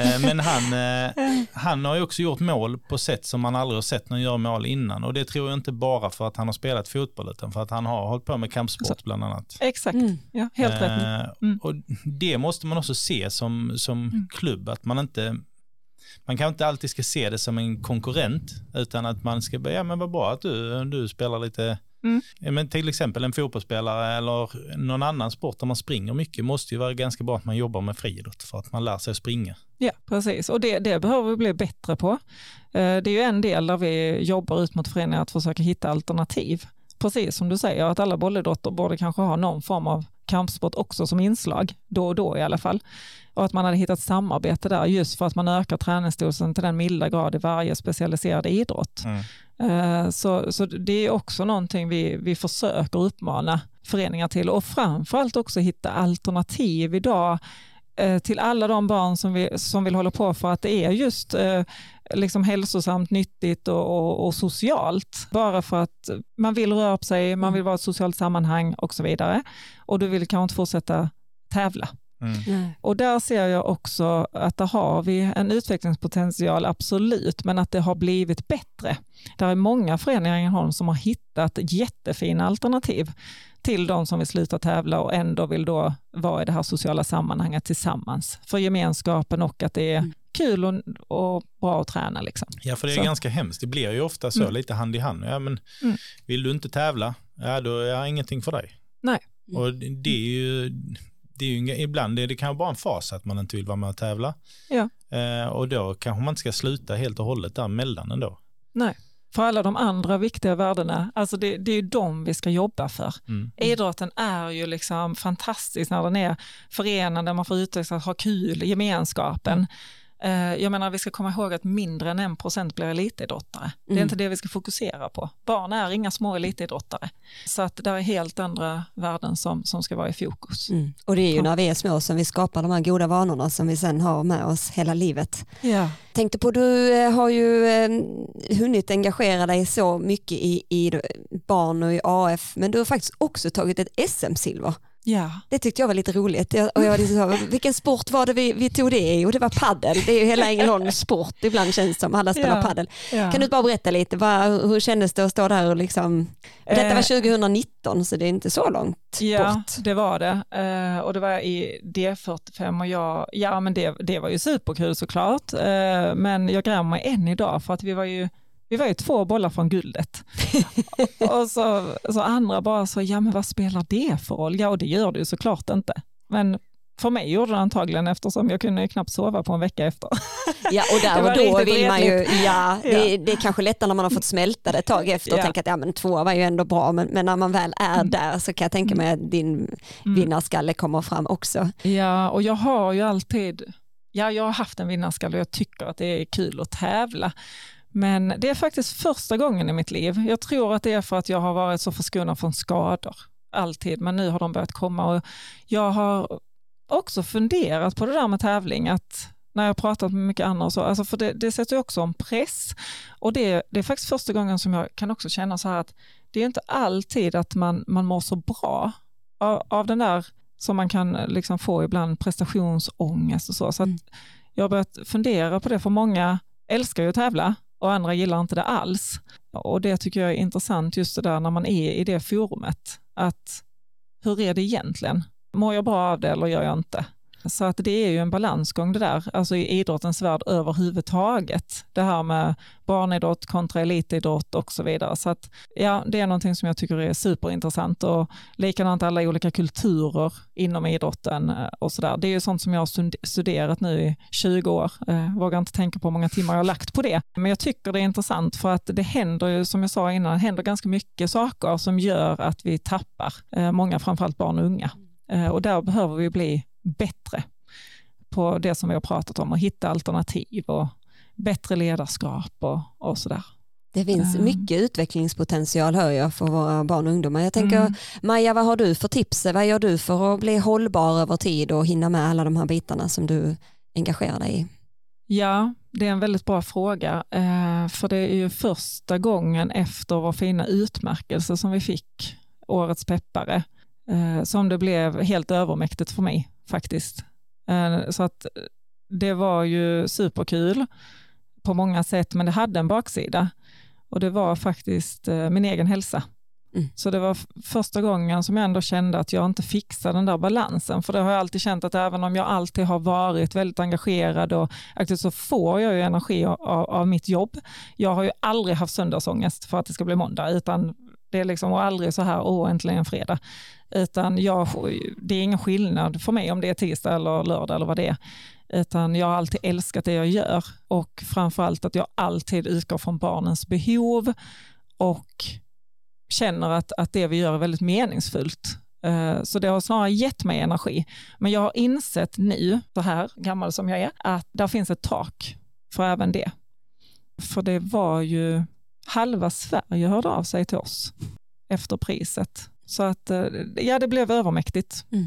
Eh, Men han, eh, han har ju också gjort mål på sätt som man aldrig har sett någon göra mål innan. Och det tror jag inte bara för att han har spelat fotboll utan för att han har hållit på med kampsport bland annat. Exakt, Mm. ja, helt rätt. Eh, Mm. Och det måste man också se som, som klubb, att man inte man kanske inte alltid ska se det som en konkurrent, utan att man ska ja men vad bra att du, du spelar lite, Mm. men till exempel en fotbollsspelare eller någon annan sport där man springer mycket, måste ju vara ganska bra att man jobbar med friidrott för att man lär sig springa. Ja, precis. Och det, det behöver vi bli bättre på. Eh, Det är ju en del där vi jobbar ut mot föreningar att försöka hitta alternativ. Precis som du säger, att alla bollidrotter borde kanske ha någon form av kampsport också som inslag, då och då i alla fall. Och att man hade hittat samarbete där just för att man ökar träningsdosen till den milda grad i varje specialiserad idrott. Eh, Så, så det är också någonting vi, vi försöker uppmana föreningar till och framförallt också hitta alternativ idag eh, till alla de barn som, vi, som vill hålla på för att det är just eh, liksom hälsosamt, nyttigt och, och, och socialt. Bara för att man vill röra på sig, man vill vara i ett socialt sammanhang och så vidare. Och du vill kanske inte fortsätta tävla. Mm. Och där ser jag också att där har vi en utvecklingspotential, absolut, men att det har blivit bättre. Där är många föreningar i Ängelholm som har hittat jättefina alternativ till de som vill sluta tävla och ändå vill då vara i det här sociala sammanhanget tillsammans. För gemenskapen och att det är Mm. kul och, och bra att träna. Liksom. Ja, för det är Så. ganska hemskt. Det blir ju ofta så, Mm. lite hand i hand. Ja, men Mm. Vill du inte tävla, ja, då är jag ingenting för dig. Nej. Och det är ju, det är ju ibland är det kanske bara en fas att man inte vill vara med och tävla. Ja. Eh, och då kanske man inte ska sluta helt och hållet där mellan ändå. Nej. För alla de andra viktiga värdena, alltså det, det är ju de vi ska jobba för. Mm. Idrotten är ju liksom fantastisk när den är förenande, man får utvecklas, ha kul, gemenskapen. Eh, Jag menar vi ska komma ihåg att mindre än en procent blir elitidrottare. Det är Mm. inte det vi ska fokusera på. Barn är inga små elitidrottare. Så att det är helt andra värden som, som ska vara i fokus. Mm. Och det är ju när vi är små som vi skapar de här goda vanorna som vi sen har med oss hela livet. Ja. Tänkte på, du eh, har ju eh, hunnit engagera dig så mycket i, i barn och i AF, men du har faktiskt också tagit ett SM-silver. Ja. Det tyckte jag var lite roligt. Jag, och jag liksom vilken sport var det vi, vi tog det i? Och det var paddel. Det är ju hela Ängelholms sport. Ibland känns det som alla spelar Ja. paddel. ja. Kan du bara berätta lite, vad, hur kändes det att stå där och liksom... Detta var Eh, 2019 så det är inte så långt Ja, bort. det var det. Eh, och det var i D45 och jag, ja men det, det var ju superkul såklart. Eh, men jag grämer mig än idag för att vi var ju vi var ju två bollar från guldet. och så, så andra bara så, ja men vad spelar det för roll? Ja, och det gör det ju såklart inte. Men för mig gjorde det antagligen eftersom jag kunde knappt sova på en vecka efter. Ja och där och då vill man ju, ja, det, det är kanske lättare när man har fått smälta det ett tag efter och ja. tänka att ja men två var ju ändå bra men, men när man väl är mm. där så kan jag tänka mig att din mm. vinnarskalle kommer fram också. Ja och jag har ju alltid, ja jag har haft en vinnarskalle och jag tycker att det är kul att tävla. Men det är faktiskt första gången i mitt liv. Jag tror att det är för att jag har varit så förskonad från skador alltid, men nu har de börjat komma och jag har också funderat på det där med tävling, att när jag pratat med mycket andra och så, alltså för det, det sätter också en press. Och det, det är faktiskt första gången som jag kan också känna så här att det är inte alltid att man, man mår så bra av, av den där som man kan liksom få ibland prestationsångest och så. Så mm. jag har börjat fundera på det, för många älskar ju att tävla och andra gillar inte det alls. Och det tycker jag är intressant just det där när man är i det forumet, att hur är det egentligen? Mår jag bra av det eller gör jag inte? Så att det är ju en balansgång det där, alltså i idrottens värld överhuvudtaget. Det här med barnidrott kontra elitidrott och så vidare. Så att ja, det är någonting som jag tycker är superintressant och likadant alla olika kulturer inom idrotten eh, och så där. Det är ju sånt som jag har studerat nu i 20 år. Jag vågar inte tänka på hur många timmar jag har lagt på det. Men jag tycker det är intressant för att det händer ju, som jag sa innan, det händer ganska mycket saker som gör att vi tappar eh, många, framförallt barn och unga. Och där behöver vi bli bättre på det som vi har pratat om och hitta alternativ och bättre ledarskap och, och sådär. Det finns mm. mycket utvecklingspotential hör jag för våra barn och ungdomar. Jag tänker mm. Maja, vad har du för tips? Vad gör du för att bli hållbar över tid och hinna med alla de här bitarna som du engagerar dig i? Ja, det är en väldigt bra fråga. Eh, för det är ju första gången efter vår fina utmärkelse som vi fick, Årets peppare, eh, som det blev helt övermäktigt för mig faktiskt. Eh, så att det var ju superkul på många sätt, men det hade en baksida och det var faktiskt eh, min egen hälsa. Mm. Så det var första gången som jag ändå kände att jag inte fixade den där balansen. För det har jag alltid känt att även om jag alltid har varit väldigt engagerad och aktiv så får jag ju energi av, av mitt jobb. Jag har ju aldrig haft söndagsångest för att det ska bli måndag, utan det är liksom aldrig så här, åh äntligen fredag. Utan jag, det är ingen skillnad för mig om det är tisdag eller lördag eller vad det är. Utan jag har alltid älskat det jag gör och framförallt att jag alltid utgår från barnens behov och känner att, att det vi gör är väldigt meningsfullt. Eh, så det har snarare gett mig energi. Men jag har insett nu, så här gammal som jag är, att där finns ett tak för även det. För det var ju halva Sverige hörde av sig till oss efter priset. Så att eh, ja, det blev övermäktigt mm.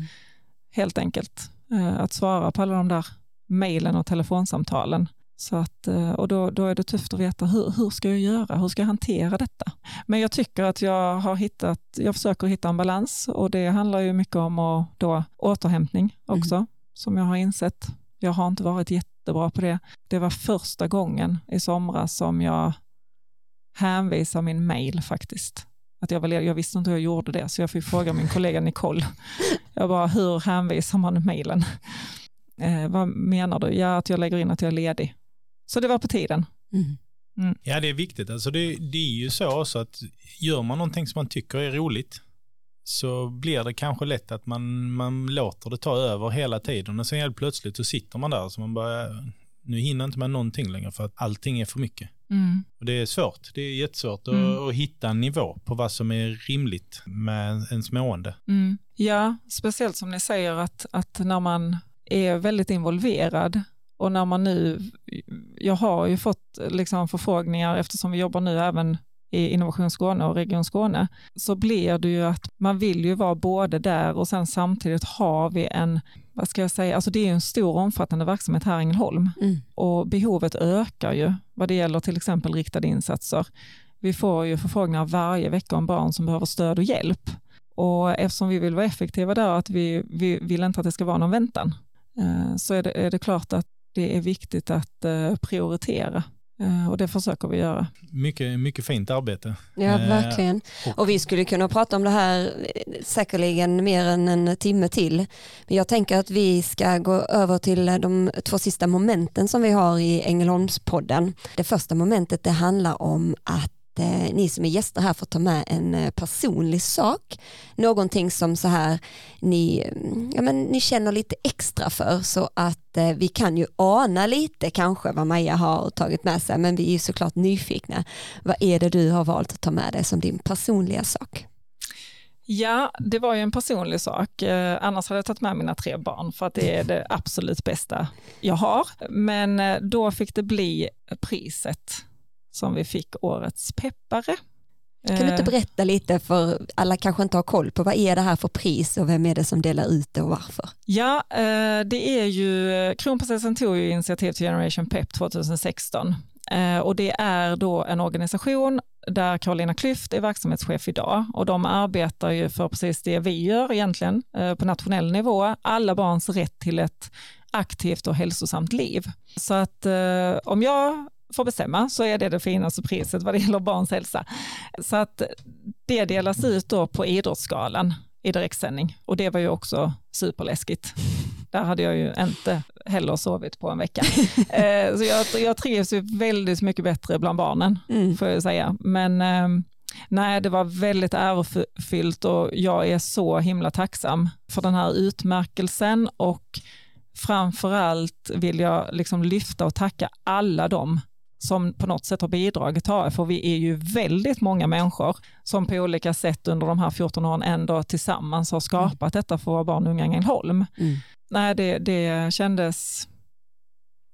helt enkelt eh, att svara på alla de där mejlen och telefonsamtalen. Så att, eh, och då, då är det tufft att veta hur, hur ska jag göra, hur ska jag hantera detta? Men jag tycker att jag har hittat, jag försöker hitta en balans och det handlar ju mycket om att då, återhämtning också, mm. som jag har insett. Jag har inte varit jättebra på det. Det var första gången i somras som jag hänvisar min mail faktiskt. Att jag, var jag visste inte hur jag gjorde det, så jag fick fråga min kollega Nicole. Jag bara, hur hänvisar man mejlen? Eh, vad menar du? Ja, att jag lägger in att jag är ledig. Så det var på tiden. Mm. Mm. Ja, det är viktigt. Alltså det, det är ju så också att gör man någonting som man tycker är roligt så blir det kanske lätt att man, man låter det ta över hela tiden och sen helt plötsligt så sitter man där så man bara, nu hinner inte med någonting längre för att allting är för mycket. Mm. Och det är svårt, det är jättesvårt mm. att, att, hitta en nivå på vad som är rimligt med ens mående. Mm. Ja, speciellt som ni säger att, att när man är väldigt involverad och när man nu, jag har ju fått liksom förfrågningar eftersom vi jobbar nu även i Innovation Skåne och Region Skåne, så blir det ju att man vill ju vara både där och sen samtidigt har vi en, vad ska jag säga, alltså det är en stor omfattande verksamhet här i Ängelholm mm. och behovet ökar ju vad det gäller till exempel riktade insatser. Vi får ju förfrågningar varje vecka om barn som behöver stöd och hjälp och eftersom vi vill vara effektiva där, att vi, vi vill inte att det ska vara någon väntan, eh, så är det, är det klart att det är viktigt att eh, prioritera och det försöker vi göra. Mycket, mycket fint arbete. Ja, Eh, verkligen. och- Och vi skulle kunna prata om det här eh, säkerligen mer än en timme till. Men jag tänker att vi ska gå över till de två sista momenten som vi har i Ängelholmspodden. Det första momentet det handlar om att eh, ni som är gäster här får ta med en eh, personlig sak. Någonting som så här ni, mm, ja, men ni känner lite extra för så att eh, vi kan ju ana lite kanske vad Maja har tagit med sig men vi är ju såklart nyfikna. Vad är det du har valt att ta med dig som din personliga sak? Ja, det var ju en personlig sak. Eh, annars hade jag tagit med mina tre barn för att det är det absolut bästa jag har. Men eh, då fick det bli priset som vi fick årets peppare. Kan du inte Eh, berätta lite för alla kanske inte har koll på vad är det här för pris och vem är det som delar ut det och varför? Ja, eh, det är ju, kronprinsessan tog ju initiativ till Generation Pep 2016 Eh, och det är då en organisation där Carolina Klüft är verksamhetschef idag och de arbetar ju för precis det vi gör egentligen på nationell nivå, alla barns rätt till ett aktivt och hälsosamt liv. Så att eh, om jag får bestämma så är det det finaste priset vad det gäller barns hälsa. Så att det delas ut då på Idrottsgalan i direktsändning och det var ju också superläskigt. Där hade jag ju inte heller sovit på en vecka. Eh, så jag, jag trivs ju väldigt mycket bättre bland barnen Mm. får jag säga. Men eh, nej, det var väldigt ärofyllt och jag är så himla tacksam för den här utmärkelsen och framförallt vill jag liksom lyfta och tacka alla dem som på något sätt har bidragit till AF, för vi är ju väldigt många människor som på olika sätt under de här 14 åren ändå tillsammans har skapat detta för våra barn och unga i Ängelholm. Mm. Nej, det, det kändes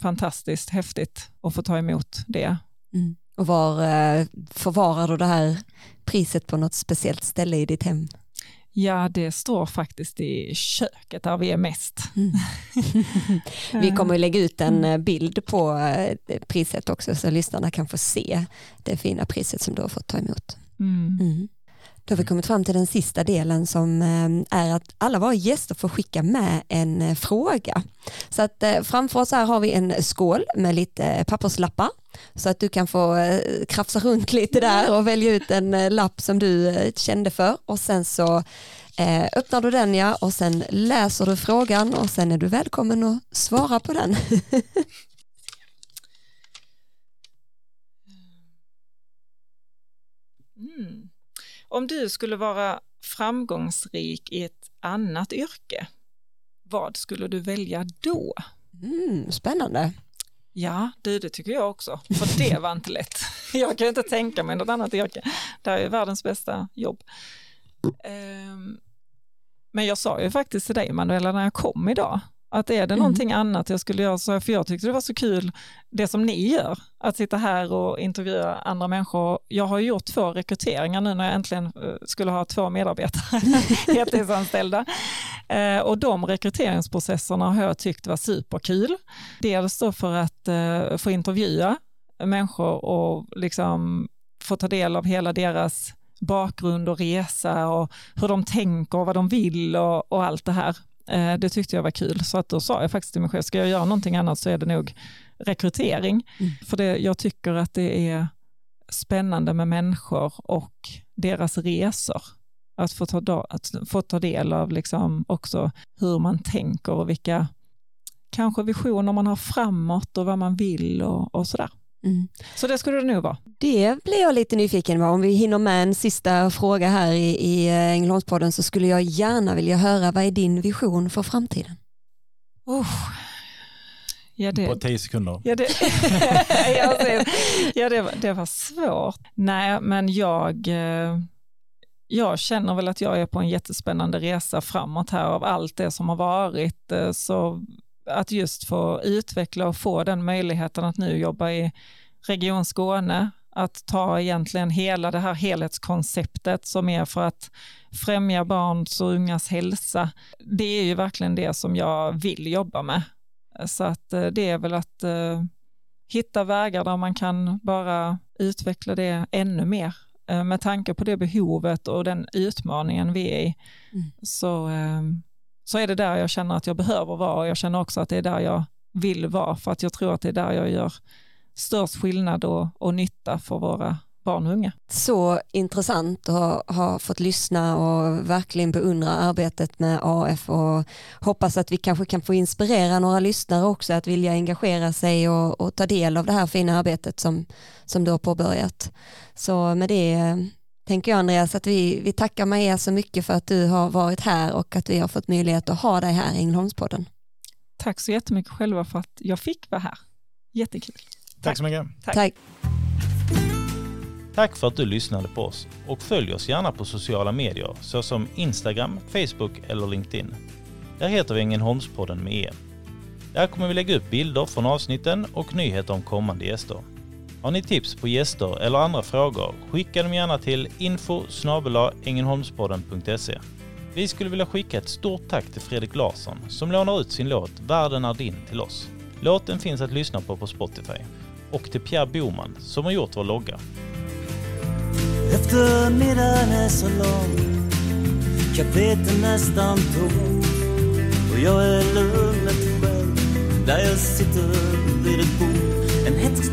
fantastiskt häftigt att få ta emot det. Mm. Och var eh, förvarar du det här priset på något speciellt ställe i ditt hem? Ja, det står faktiskt i köket där vi är mest. Vi kommer att lägga ut en eh, bild på eh, priset också så lyssnarna kan få se det fina priset som du har fått ta emot. Mm. Mm. Då har vi kommit fram till den sista delen som eh, är att alla våra gäster får skicka med en fråga. Så att framför oss här har vi en skål med lite papperslappar så att du kan få eh, krafsa runt lite där och välja ut en eh, lapp som du eh, kände för och sen så öppnar du den ja och sen läser du frågan och sen är du välkommen att svara på den. Mm. Om du skulle vara framgångsrik i ett annat yrke, vad skulle du välja då? Mm, spännande. Ja, du, det tycker jag också, för det var inte lätt. Jag kan inte tänka mig något annat yrke. Det här är världens bästa jobb. Ehm, men jag sa ju faktiskt till dig, Manuela, när jag kom idag, att är det Mm. någonting annat jag skulle göra, så, för jag tyckte det var så kul, det som ni gör, att sitta här och intervjua andra människor. Jag har gjort två rekryteringar nu när jag äntligen eh, skulle ha två medarbetare, heltidsanställda. Eh, Och de rekryteringsprocesserna har jag tyckt var superkul. Dels då för att eh, få intervjua människor och liksom få ta del av hela deras bakgrund och resa och hur de tänker och vad de vill och, och allt det här. Eh, det tyckte jag var kul, så att då sa jag faktiskt till mig själv, ska jag göra någonting annat så är det nog rekrytering. Mm. För det, jag tycker att det är spännande med människor och deras resor. Att få ta, att få ta del av liksom också hur man tänker och vilka kanske visioner man har framåt och vad man vill och, och sådär. Mm. Så det skulle det nog vara. Det blir jag lite nyfiken på. Om vi hinner med en sista fråga här i, i eh, Ängelholmspodden så skulle jag gärna vilja höra vad är din vision för framtiden? Uh. Ja, det, På tio sekunder. Ja, det, ja det, var, det var svårt. Nej, men jag, eh, jag känner väl att jag är på en jättespännande resa framåt här av allt det som har varit. eh, Så att just få utveckla och få den möjligheten att nu jobba i Region Skåne, att ta egentligen hela det här helhetskonceptet som är för att främja barns och ungas hälsa. Det är ju verkligen det som jag vill jobba med. Så att eh, det är väl att eh, hitta vägar där man kan bara utveckla det ännu mer. Eh, med tanke på det behovet och den utmaningen vi är i Mm. så, så är det där jag känner att jag behöver vara och jag känner också att det är där jag vill vara för att jag tror att det är där jag gör störst skillnad och, och nytta för våra barn och unga. Så intressant att ha fått lyssna och verkligen beundra arbetet med AF och hoppas att vi kanske kan få inspirera några lyssnare också att vilja engagera sig och, och ta del av det här fina arbetet som, som du har påbörjat. Så med det tänker jag Andreas att vi, vi tackar Maja så mycket för att du har varit här och att vi har fått möjlighet att ha dig här i Ängelholmspodden. Tack så jättemycket själva för att jag fick vara här. Jättekul. Tack, Tack så mycket. Tack. Tack. Tack för att du lyssnade på oss och följ oss gärna på sociala medier såsom Instagram, Facebook eller LinkedIn. Där heter vi Ängelholmspodden med E. Där kommer vi lägga upp bilder från avsnitten och nyheter om kommande gäster. Har ni tips på gäster eller andra frågor, skicka dem gärna till info Vi skulle vilja skicka ett stort tack till Fredrik Larsson som lånar ut sin låt Världen är din till oss. Låten finns att lyssna på på Spotify. Och till Pierre Boman som har gjort vår logga. Eftermiddagen är så lång Caféet är nästan tomt Och jag är lugnet själv Där jag sitter vid ett bord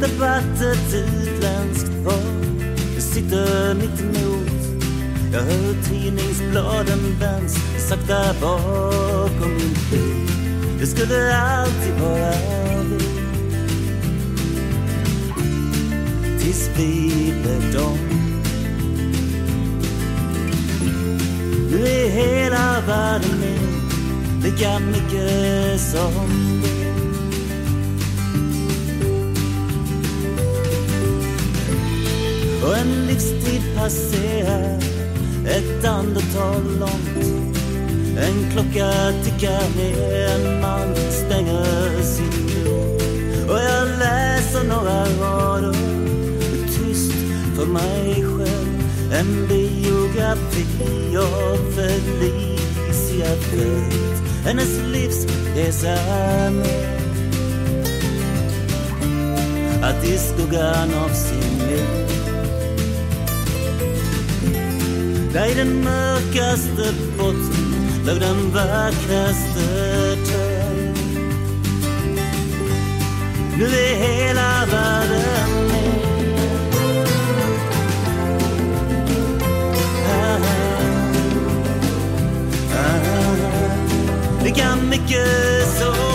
debatt, ett utländskt par Jag sitter mitt emot. Jag hör tidningsbladen vänds sakta bakom min bil. Det skulle alltid vara vi Tills vi blev dom Nu är hela världen med, lika mycket som Och en livstid passerar. Ett andetag långt. En klocka tickar ner, en man stänger sin dörr. Och jag läser några rader. Tyst för mig själv. En biografi av Felicia Fritt Hennes livsresa är med Att i skuggan av sin Där i den mörkaste botten låg den vackraste trön. Nu är hela världen med. Ah, ah, ah, ah. mycket så